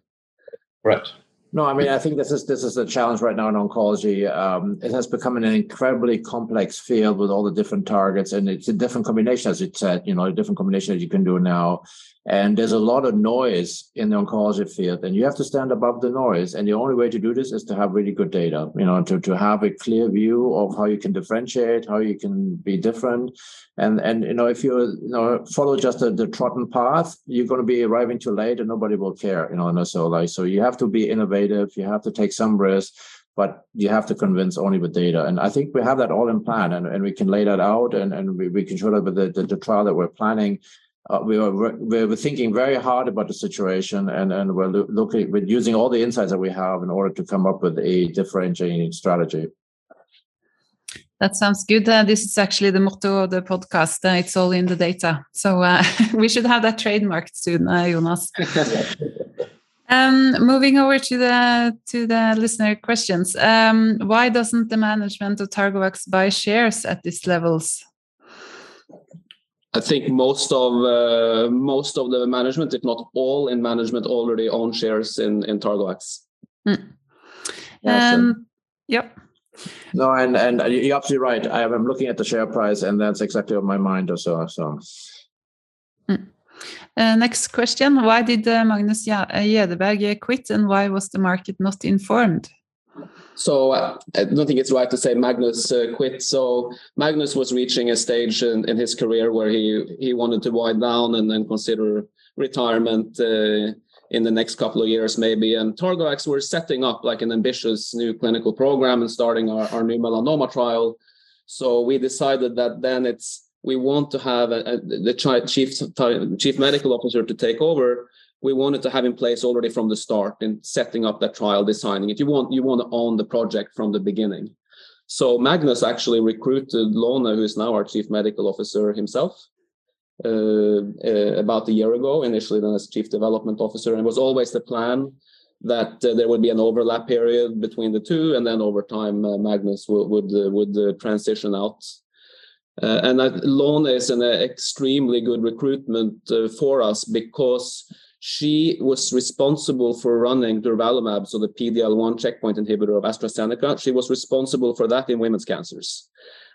Right. No, I mean, I think this is this is a challenge right now in oncology. Um, it has become an incredibly complex field with all the different targets, and it's a different combination, as you said. You know, a different combination that you can do now. And there's a lot of noise in the oncology field, and you have to stand above the noise. And the only way to do this is to have really good data, you know, to, to have a clear view of how you can differentiate, how you can be different. And and you know, if you you know follow just the, the trodden path, you're going to be arriving too late, and nobody will care, you know. And so like, so you have to be innovative, you have to take some risk, but you have to convince only with data. And I think we have that all in plan, and, and we can lay that out, and, and we, we can show that with the, the, the trial that we're planning uh, we were we were thinking very hard about the situation, and and we're looking we're using all the insights that we have in order to come up with a differentiating strategy. That sounds good. Uh, this is actually the motto of the podcast. Uh, it's all in the data. So uh, [LAUGHS] we should have that trademarked soon, uh, Jonas. [LAUGHS] um, moving over to the to the listener questions. Um, why doesn't the management of Targovax buy shares at these levels? I think most of uh, most of the management, if not all in management, already own shares in in Targovax. Mm. Um, yep. No, and and you're absolutely right. I am looking at the share price, and that's exactly on my mind also. So. Mm. Uh, next question: Why did uh, Magnus Jäderberg quit, and why was the market not informed? So uh, I don't think it's right to say Magnus uh, quit. So Magnus was reaching a stage in, in, his career where he he wanted to wind down and then consider retirement uh, in the next couple of years maybe. And Targovax were setting up like an ambitious new clinical program and starting our, our new melanoma trial. So we decided that then it's we want to have a, a, the chief chief medical officer to take over we wanted to have in place already from the start in setting up that trial, designing it. You want you want to own the project from the beginning. So Magnus actually recruited Lone, who is now our chief medical officer himself, uh, uh, about a year ago. Initially, then as chief development officer, and it was always the plan that uh, there would be an overlap period between the two, and then over time uh, Magnus would would, would uh, transition out. Uh, and Lone is an uh, extremely good recruitment uh, for us because she was responsible for running durvalumab, so the PD-L1 checkpoint inhibitor of AstraZeneca. She was responsible for that in women's cancers.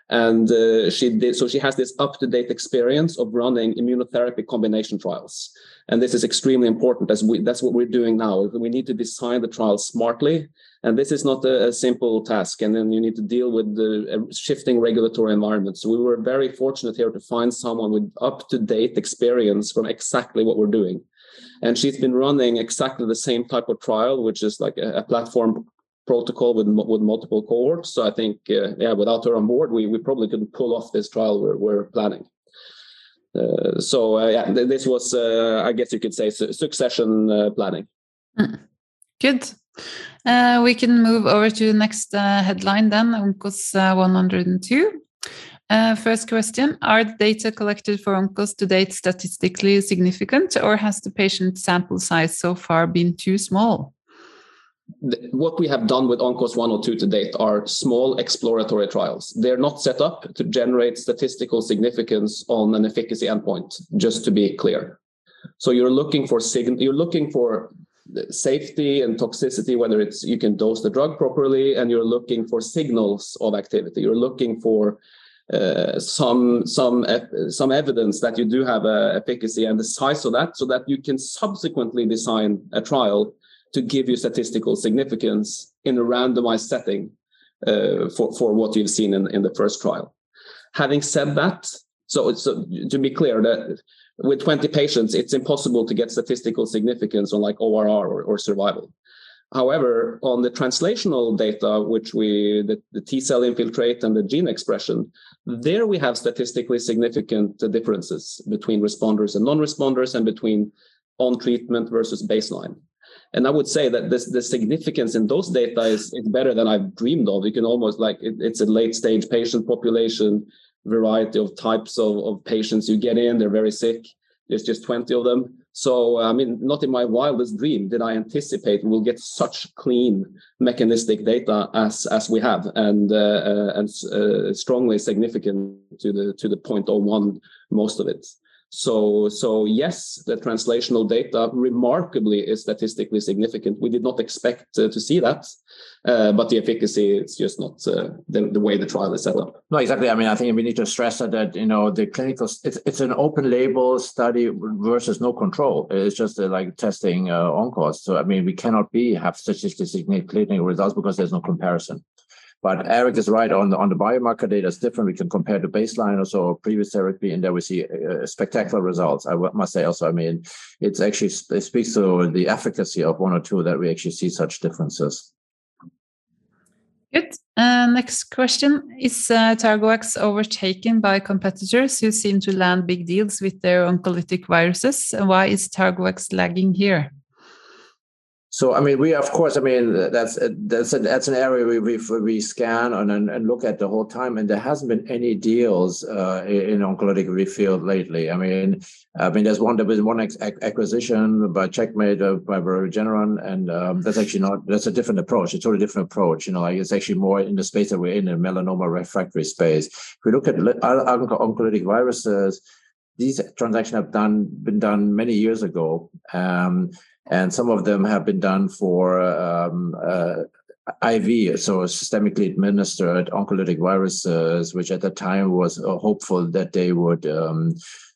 And uh, she did so. She has this up-to-date experience of running immunotherapy combination trials, and this is extremely important. As we, that's what we're doing now. We need to design the trials smartly, and this is not a, a simple task. And then you need to deal with the shifting regulatory environment. So we were very fortunate here to find someone with up-to-date experience from exactly what we're doing and she's been running exactly the same type of trial which is like a, a platform protocol with with multiple cohorts. So I think uh, yeah, without her on board, we we probably couldn't pull off this trial we're, we're planning. Uh, so uh, yeah, th- this was uh, I guess you could say su- succession uh, planning. Mm. Good. Uh, we can move over to the next headline then, ONCOS 102. Uh, first question Are the data collected for ONCOS to date statistically significant, or has the patient sample size so far been too small? What we have done with ONCOS 102 to date are small exploratory trials. They're not set up to generate statistical significance on an efficacy endpoint, just to be clear. So you're looking for sig- you're looking for safety and toxicity, whether it's you can dose the drug properly, and you're looking for signals of activity. You're looking for uh, some some some evidence that you do have a efficacy and the size of that, so that you can subsequently design a trial to give you statistical significance in a randomized setting uh, for for what you've seen in, in the first trial. Having said that, so, so to be clear that with 20 patients, it's impossible to get statistical significance on like ORR or, or survival. However, on the translational data, which we the, the, T cell infiltrate and the gene expression, there we have statistically significant differences between responders and non-responders and between on treatment versus baseline. And I would say that this the significance in those data is, is better than I've dreamed of. You can almost like it, it's a late stage patient population, variety of types of, of patients you get in, they're very sick. There's just 20 of them so, I mean, not in my wildest dream did I anticipate we'll get such clean mechanistic data as as we have, and uh, uh, and uh, strongly significant to the to the 0.01 most of it. So, so yes, the translational data remarkably is statistically significant. We did not expect uh, to see that, uh, but the efficacy it's just not uh, the, the way the trial is set up. No, exactly. I mean, I think we need to stress that, that you know the clinical it's it's an open label study versus no control. It's just uh, like testing uh, ONCOS. So I mean, we cannot be have statistically significant clinical results because there's no comparison. But Erik is right on the on the biomarker data. It's different. We can compare to baseline or so previous therapy, and there we see uh, spectacular results. I must say also. I mean, it's actually it speaks to the efficacy of one or two that we actually see such differences. Good. Uh, next question Is uh, Targovax overtaken by competitors who seem to land big deals with their oncolytic viruses? And why is Targovax lagging here? So I mean, we of course, I mean that's that's a, that's an area we we, we scan and, and look at the whole time, and there hasn't been any deals uh, in oncolytic field lately. I mean, I mean, there's one there was one acquisition by Checkmate uh, by Regeneron, and um, that's actually not that's a different approach. It's a totally different approach. You know, like it's actually more in the space that we're in, the melanoma refractory space. If we look at oncolytic viruses, these transactions have done been done many years ago. Um, and some of them have been done for um, uh, IV, so systemically administered oncolytic viruses, which at the time was uh, hopeful that they would um,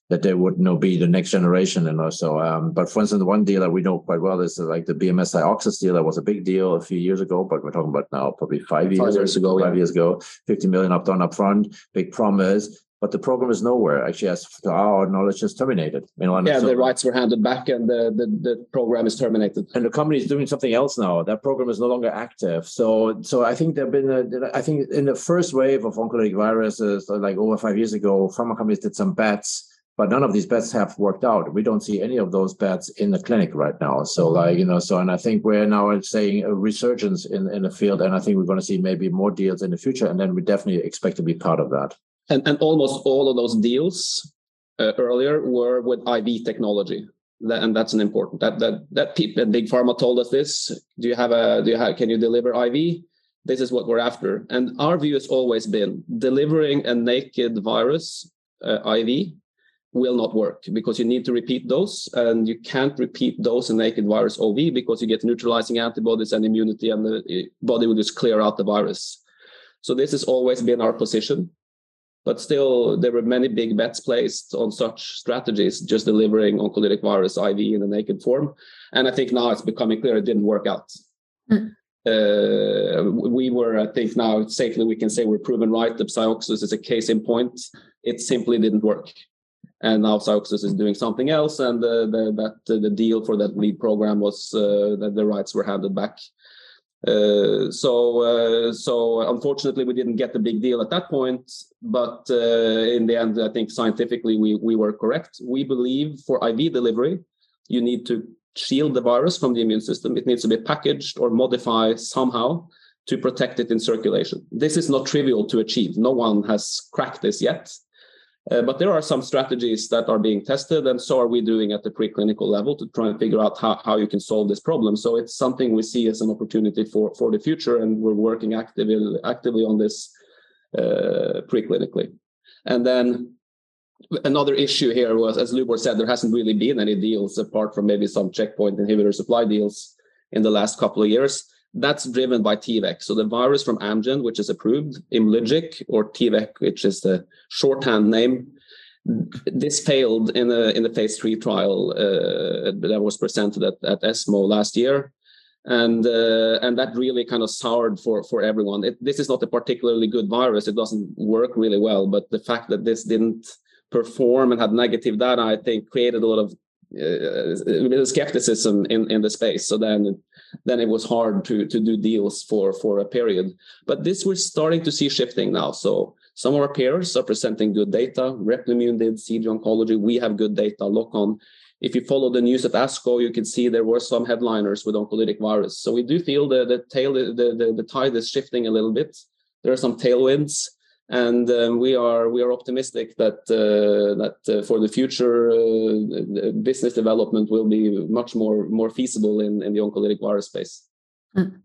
that they would you know, be the next generation and also um, but for instance one deal that we know quite well is like the BMS PsiOxus deal that was a big deal a few years ago but we're talking about now probably five years, five years ago five yeah. years ago. 50 million up done up front. Big promise but the program is nowhere. Actually, as to our knowledge, is terminated. You know, yeah, so, the rights were handed back, and the, the, the program is terminated. And the company is doing something else now. That program is no longer active. So, so I think there've been, a, I think in the first wave of oncolytic viruses, like over five years ago, pharma companies did some bets but none of these bets have worked out. We don't see any of those bets in the clinic right now. So, mm-hmm. like you know, so and I think we're now saying a resurgence in in the field, and I think we're going to see maybe more deals in the future, and then we definitely expect to be part of that and, and almost all of those deals uh, earlier were with IV technology. That, and that's an important that that that people big pharma told us this. Do you have a do you have can you deliver IV? This is what we're after. And our view has always been delivering a naked virus uh, IV will not work because you need to repeat those and you can't repeat those in naked virus OV because you get neutralizing antibodies and immunity and the body will just clear out the virus. So this has always been our position but still there were many big bets placed on such strategies just delivering oncolytic virus iv in a naked form. And i think now it's becoming clear it didn't work out. Mm. uh, we were i think now safely we can say we're proven right the PsiOxus is a case in point. It simply didn't work. And now PsiOxus is doing something else and the, the that the deal for that lead program was uh, that the rights were handed back Uh, so, uh, so unfortunately, we didn't get the big deal at that point. But uh, in the end, I think scientifically we we were correct. We believe for IV delivery, you need to shield the virus from the immune system. It needs to be packaged or modified somehow to protect it in circulation. This is not trivial to achieve. No one has cracked this yet. Uh, but there are some strategies that are being tested, and so are we doing at the preclinical level to try and figure out how, how you can solve this problem. So it's something we see as an opportunity for, for the future, and we're working actively actively on this uh, preclinically. And then another issue here was, as Lubor said, there hasn't really been any deals apart from maybe some checkpoint inhibitor supply deals in the last couple of years. That's driven by T-VEC. So the virus from Amgen, which is approved, Imlygic, or T-VEC, which is the shorthand name, this failed in the in the phase three trial uh, that was presented at, at ESMO last year, and uh, and that really kind of soured for for everyone. It, this is not a particularly good virus; it doesn't work really well. But the fact that this didn't perform and had negative data, I think, created a lot of uh, skepticism in in the space. So then then it was hard to to do deals for for a period. But this we're starting to see shifting now. So some of our peers are presenting good data. Replimune did, CG Oncology, we have good data. Lokon. If you follow the news at ASCO, you can see there were some headliners with oncolytic virus. So we do feel the the tail the, the, the tide is shifting a little bit. There are some tailwinds and um, we are we are optimistic that uh, that uh, for the future uh, business development will be much more more feasible in, in the oncolytic virus space. Mm.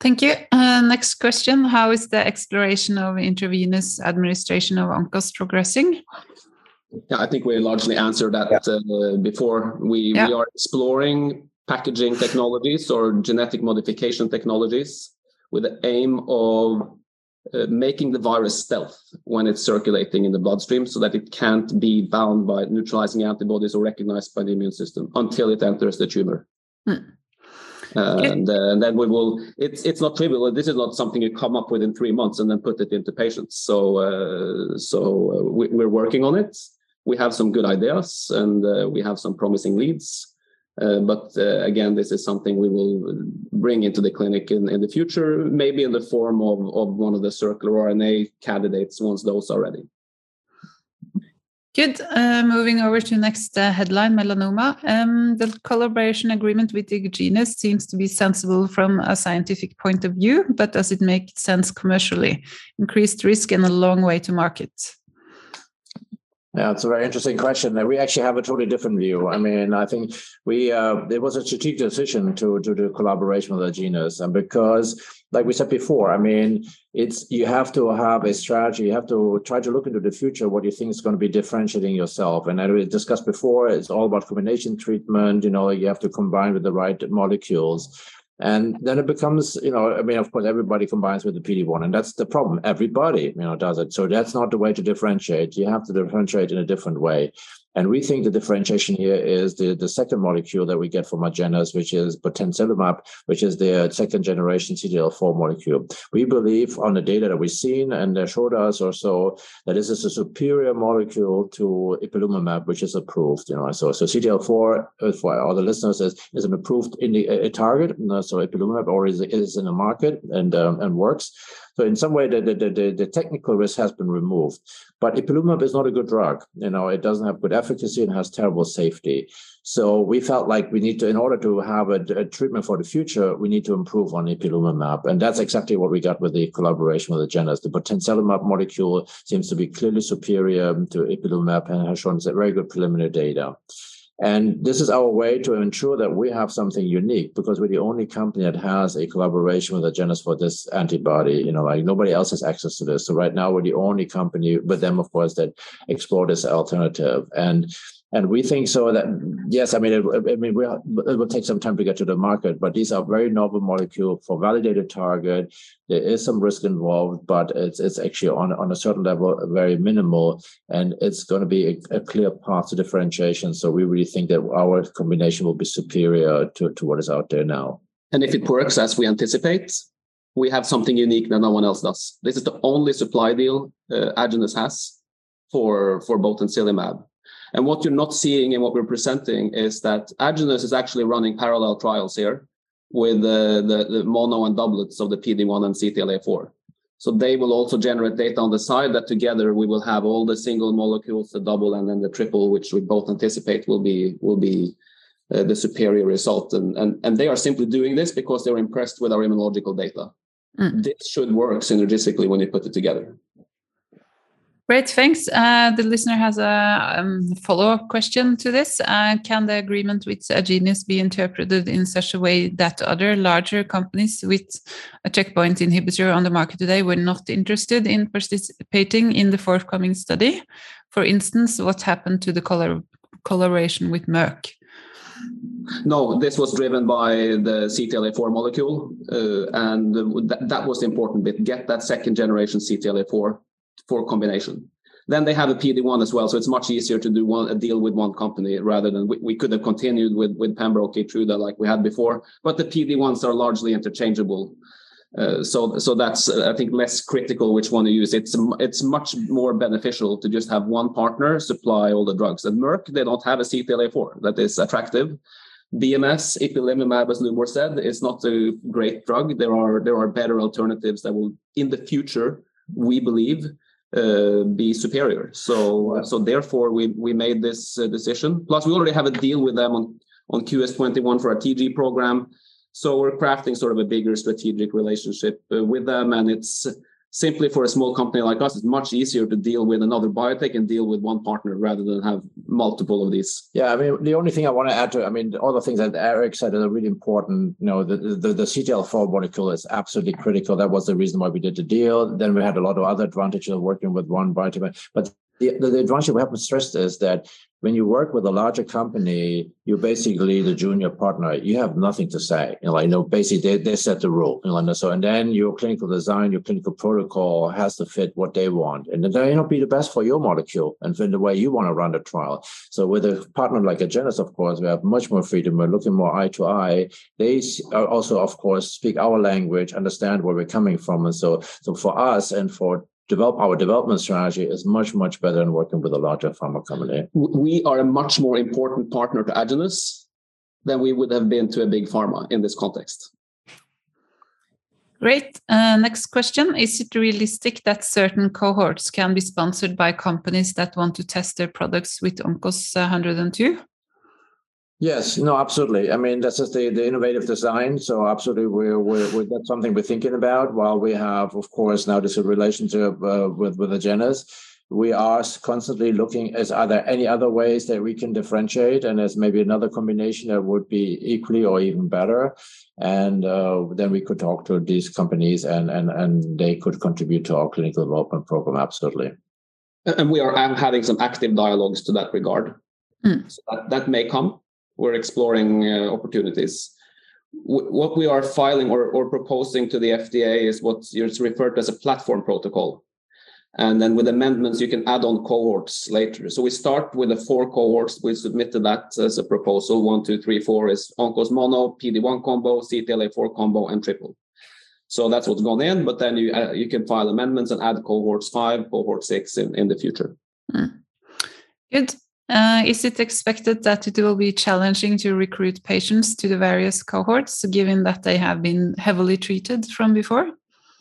Thank you. Uh, next question: How is the exploration of intravenous administration of ONCOS progressing? Yeah, I think we largely answered that yeah. Uh, before. We yeah. we are exploring packaging technologies or genetic modification technologies with the aim of uh, making the virus stealth when it's circulating in the bloodstream so that it can't be bound by neutralizing antibodies or recognized by the immune system until it enters the tumor. Hmm. Uh, and, uh, and, then we will it's it's not trivial. This is not something you come up with in three months and then put it into patients. So uh, so uh, we, are working on it. We have some good ideas and uh, we have some promising leads uh, but uh, again, this is something we will bring into the clinic in, in the future, maybe in the form of, of one of the circular RNA candidates once those are ready. Good. Uh, moving over to next uh, headline, melanoma. Um, the collaboration agreement with Agenus seems to be sensible from a scientific point of view, but does it make sense commercially? Increased risk and a long way to market. Yeah, it's a very interesting question. We actually have a totally different view. I mean, I think we uh, it was a strategic decision to to do collaboration with Agenus, and because, like we said before, I mean, it's you have to have a strategy. You have to try to look into the future. What you think is going to be differentiating yourself. And as we discussed before, it's all about combination treatment. You know, you have to combine with the right molecules. And then it becomes, you know, I mean, of course, everybody combines with the PD1, and that's the problem. Everybody, you know, does it. So that's not the way to differentiate. You have to differentiate in a different way. And we think the differentiation here is the, the second molecule that we get from Agenus, which is botensilimab, which is the second generation CTLA4 molecule. We believe on the data that we've seen and they showed us or so that this is a superior molecule to ipilimumab, which is approved. You know, so so CTLA4 uh, for all the listeners is, is an approved in the, a target. So ipilimumab already is, is in the market and um, and works. So in some way, the, the, the, the, technical risk has been removed. But ipilimumab is not a good drug. You know, it doesn't have good efficacy and has terrible safety. So we felt like we need to, in order to have a, a treatment for the future, we need to improve on ipilimumab. And that's exactly what we got with the collaboration with Agenus. The botensilimab molecule seems to be clearly superior to ipilimumab and has shown very good preliminary data. And this is our way to ensure that we have something unique because we're the only company that has a collaboration with Agenus for this antibody. You know, like nobody else has access to this. So right now we're the only company with them, of course, that explore this alternative. And and we think so that yes, I mean, it, I mean, it will take some time to get to the market, but these are very novel molecule for validated target. There is some risk involved, but it's it's actually on on a certain level very minimal, and it's going to be a, a clear path to differentiation. So we really think that our combination will be superior to to what is out there now. And if it works as we anticipate, we have something unique that no one else does. This is the only supply deal uh, Agenus has for for both botensilimab and what you're not seeing in what we're presenting is that Agenus is actually running parallel trials here. with the, the, the mono and doublets of the PD1 and CTLA4. So they will also generate data on the side that together we will have all the single molecules, the double and then the triple, which we both anticipate will be will be uh, the superior result. And, and and they are simply doing this because they're impressed with our immunological data. Mm. This should work synergistically when you put it together. Great, thanks. Uh, the listener has a um, follow-up question to this. Uh, can the agreement with Agenus be interpreted in such a way that other larger companies with a checkpoint inhibitor on the market today were not interested in participating in the forthcoming study? For instance, what happened to the collaboration with Merck? No, this was driven by the CTLA4 molecule, uh, and th that was the important bit. Get that second generation CTLA4 for combination. Then they have a PD1 as well, so it's much easier to do one a deal with one company rather than we, we could have continued with with Pembroke Keytruda like we had before. But the PD1s are largely interchangeable. Uh, so so that's uh, I think less critical which one to use. It's it's much more beneficial to just have one partner supply all the drugs. And Merck they don't have a CTLA4 that is attractive. BMS ipilimumab, as Lubor said, is not a great drug. There are there are better alternatives that will in the future we believe uh, be superior. So so therefore we we made this uh, decision. Plus we already have a deal with them on on QS21 for our TG program. So we're crafting sort of a bigger strategic relationship uh, with them, and it's simply for a small company like us, it's much easier to deal with another biotech and deal with one partner rather than have multiple of these. Yeah, I mean, the only thing I want to add to, I mean, all the things that Erik said are really important. You know, the, the, the CTLA4 molecule is absolutely critical. That was the reason why we did the deal. Then we had a lot of other advantages of working with one biotech. But the, the, advantage we have to stress is that when you work with a larger company, you're basically the junior partner. You have nothing to say. You know, like, you know, basically they, they set the rule. You know, so and then your clinical design, your clinical protocol has to fit what they want, and then not be the best for your molecule and for the way you want to run the trial. So with a partner like Agenus, of course, we have much more freedom. We're looking more eye to eye. They also, of course, speak our language, understand where we're coming from, and so so for us and for develop our development strategy is much much better than working with a larger pharma company. We are a much more important partner to Agenus than we would have been to a big pharma in this context. Great. Uh, next question. Is it realistic that certain cohorts can be sponsored by companies that want to test their products with ONCOS 102? Yes, no, absolutely. I mean, that's just the, the innovative design. So absolutely, we're, we're, we're, that's something we're thinking about. While we have, of course, now this relationship uh, with with Agenus, we are constantly looking as are there any other ways that we can differentiate, and as maybe another combination that would be equally or even better. And uh, then we could talk to these companies, and and and they could contribute to our clinical development program. Absolutely. And we are having some active dialogues to that regard. Mm. So that, that may come we're exploring uh, opportunities. What we are filing or, or proposing to the FDA is what is referred to as a platform protocol. And then with amendments, you can add on cohorts later. So we start with the four cohorts. We submitted that as a proposal. One, two, three, four is ONCOS mono, PD1 combo, CTLA4 combo, and triple. So that's what's gone in. But then you uh, you can file amendments and add cohorts five, cohort six in, in the future. Mm. Good. Uh, is it expected that it will be challenging to recruit patients to the various cohorts, given that they have been heavily treated from before?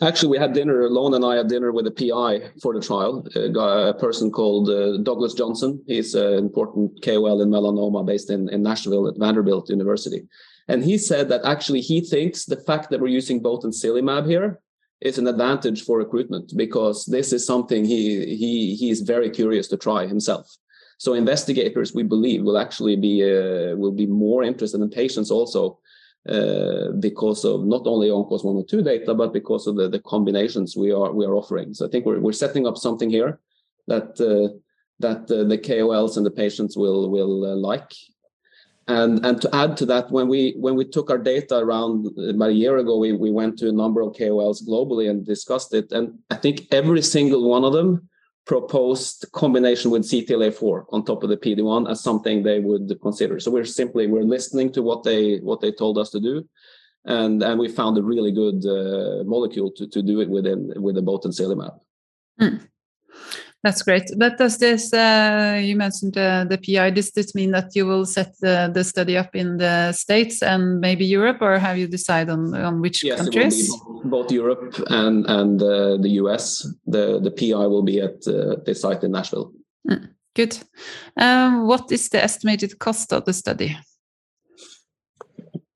Actually, we had dinner. Lone and I had dinner with a PI for the trial, a, person called uh, Douglas Johnson. He's an important KOL in melanoma based in, in Nashville at Vanderbilt University. And he said that actually he thinks the fact that we're using both botensilimab here is an advantage for recruitment because this is something he he he's very curious to try himself. So investigators, we believe, will actually be uh, will be more interested in patients also uh, because of not only ONCOS 102 data, but because of the, the combinations we are we are offering. So I think we're we're setting up something here that uh, that uh, the KOLs and the patients will will uh, like. And and to add to that, when we when we took our data around about a year ago, we we went to a number of KOLs globally and discussed it. And I think every single one of them proposed combination with CTLA4 on top of the PD1 as something they would consider. So we're simply we're listening to what they what they told us to do, and and we found a really good uh, molecule to, to do it within with the botensilimab. Mm. That's great. But does this, uh, you mentioned uh, the PI, does this mean that you will set the, the study up in the States and maybe Europe, or have you decided on, on which yes, countries? Both, both Europe and, and uh, the US. The, the PI will be at uh, the site in Nashville. Mm, good. Um, what is the estimated cost of the study?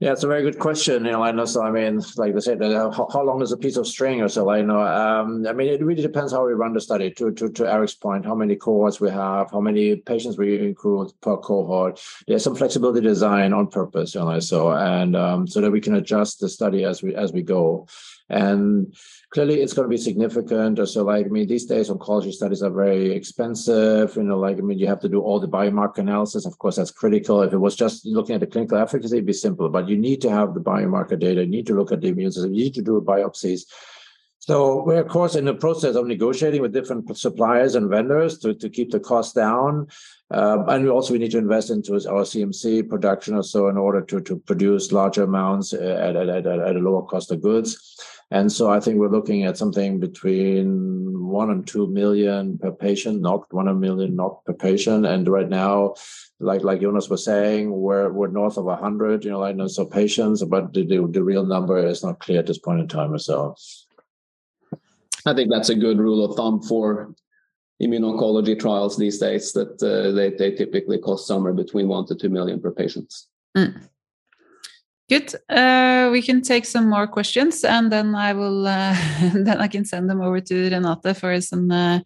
Yeah, it's a very good question, you know, I know. So, I mean, like they said, uh, how, how, long is a piece of string or so? I know. Um, I mean, it really depends how we run the study. To, to to Erik's point, how many cohorts we have, how many patients we include per cohort. There's some flexibility design on purpose, you know. So and um, so that we can adjust the study as we as we go. And clearly it's going to be significant. So like, I mean, these days oncology studies are very expensive. You know, like, I mean, you have to do all the biomarker analysis. Of course, that's critical. If it was just looking at the clinical efficacy, it'd be simple, but you need to have the biomarker data. You need to look at the immune system. You need to do biopsies. So we're, of course, in the process of negotiating with different suppliers and vendors to, to keep the cost down. Um, and we also we need to invest into our CMC production or so in order to, to produce larger amounts at, at, at, at a lower cost of goods. And so I think we're looking at something between one and two million per patient, not one million not per patient. And right now, like like Jonas was saying, we're we're north of hundred, you know, like so patients, but the, the, the real number is not clear at this point in time or so. I think that's a good rule of thumb for immuno-oncology trials these days that uh, they, they typically cost somewhere between one to two million per patient. Mm. Good. Uh, we can take some more questions, and then I will uh, [LAUGHS] then I can send them over to Renate for some uh,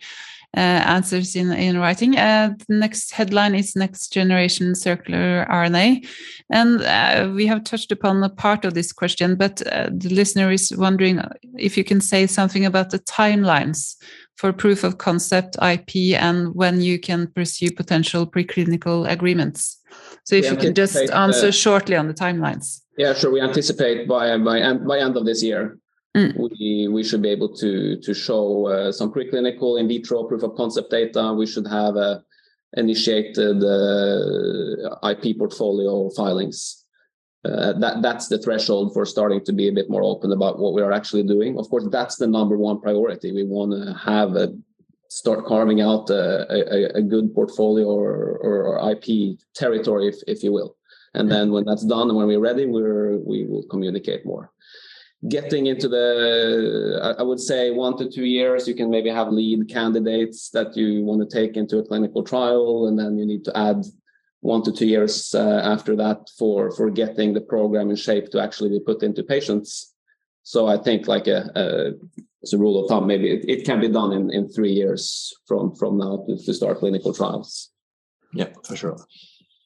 uh answers in in writing. Uh, the next headline is next generation circular RNA, and uh, we have touched upon a part of this question, but the listener is wondering if you can say something about the timelines for proof of concept IP and when you can pursue potential preclinical agreements. So if you can just answer shortly on the timelines. Yeah, sure. We anticipate by by end by end of this year, mm. we we should be able to to show uh, some preclinical in vitro proof of concept data. We should have uh, initiated uh, IP portfolio filings. Uh, that that's the threshold for starting to be a bit more open about what we are actually doing. Of course, that's the number one priority. We want to have a start carving out a, a, a good portfolio or, or, IP territory, if, if you will. And then when that's done and when we're ready, we're, we will communicate more. Getting into the, I would say one to two years, you can maybe have lead candidates that you want to take into a clinical trial, and then you need to add one to two years uh, after that for for getting the program in shape to actually be put into patients. So I think like a, a as a rule of thumb, maybe it, it can be done in, in three years from from now to, to start clinical trials. Yeah, for sure.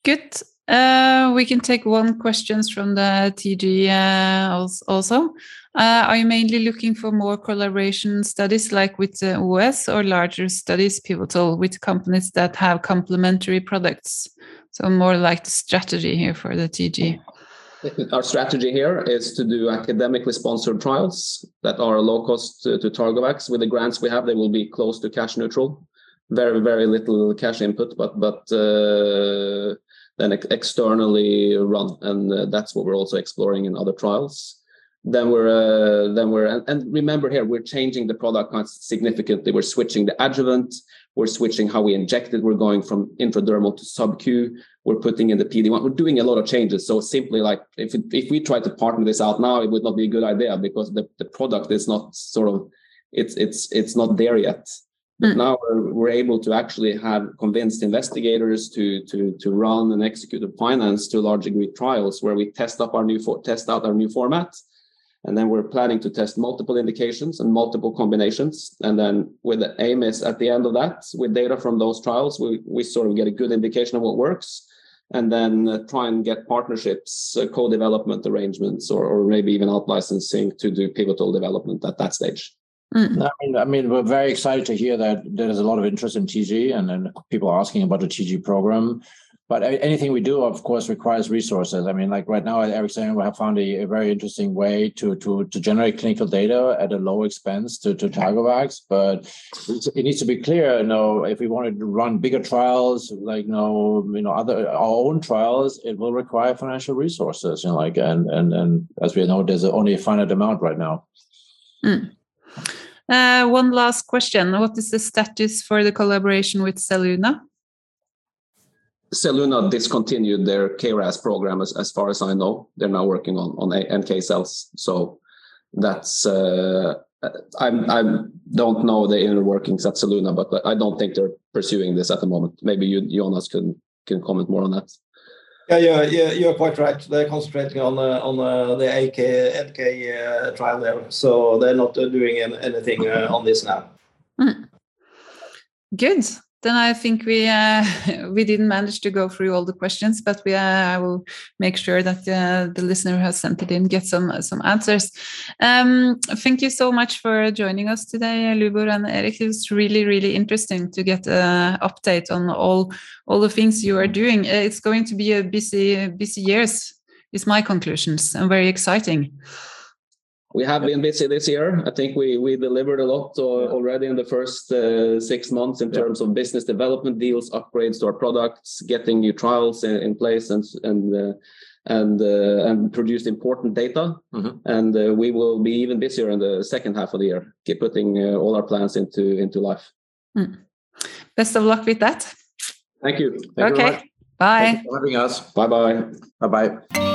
Good. Uh, we can take one questions from the TG uh, also. Uh, are you mainly looking for more collaboration studies like with the U.S. or larger studies pivotal with companies that have complementary products? So more like the strategy here for the TG. Our strategy here is to do academically sponsored trials that are low cost to, Targovax. With the grants we have, they will be close to cash neutral. Very, very little cash input, but but then ex externally run, and uh, that's what we're also exploring in other trials. Then we're uh, then we're and, and, remember here we're changing the product significantly. We're switching the adjuvant. We're switching how we inject it. We're going from intradermal to sub-Q. We're putting in the PD-1. We're doing a lot of changes. So simply like if it, if we try to partner this out now, it would not be a good idea because the, the product is not sort of it's it's it's not there yet. Mm. now we're, we're able to actually have convinced investigators to to to run and execute and finance to a large degree trials where we test up our new for, test out our new format and then we're planning to test multiple indications and multiple combinations. And then with the aim is at the end of that, with data from those trials, we, we sort of get a good indication of what works and then uh, try and get partnerships, uh, co-development arrangements, or, or maybe even out licensing to do pivotal development at that stage. Mm. I mean, I mean, we're very excited to hear that there's a lot of interest in TG, and then people asking about the TG program but anything we do, of course, requires resources. I mean, like right now at Ericsson, we have found a, a, very interesting way to to to generate clinical data at a low expense to to Targovax. But it needs to be clear, you know, if we want to run bigger trials, like you know, you know, other our own trials, it will require financial resources. You know, like and and and as we know, there's only a finite amount right now. Mm. Uh, one last question. What is the status for the collaboration with Zelluna? Zelluna discontinued their KRAS program as, far as I know. They're now working on, on NK cells. So that's, uh, I don't know the inner workings at Zelluna, but I don't think they're pursuing this at the moment. Maybe you, Jonas, can comment more on that. Yeah, yeah, you're quite right. They're concentrating on uh, on uh, the AK NK uh, trial there, so they're not uh, doing anything uh, on this now. Mm. Good then I think we uh, [LAUGHS] we didn't manage to go through all the questions, but we uh, I will make sure that uh, the listener who has sent it in get some some answers. Um, thank you so much for joining us today, Lubor and Erik. It was really really interesting to get an update on all all the things you are doing. Uh, it's going to be a busy busy years. Is my conclusions and very exciting we have been busy this year. I think we we delivered a lot uh, already in the first uh, six months in terms of business development deals, upgrades to our products, getting new trials in, in place, and and uh, and uh, and produced important data. Mm-hmm. And uh, we will be even busier in the second half of the year, keep putting uh, all our plans into into life. Mm. Best of luck with that. Thank you. Thank okay. You bye. for having us. Bye bye. Bye bye.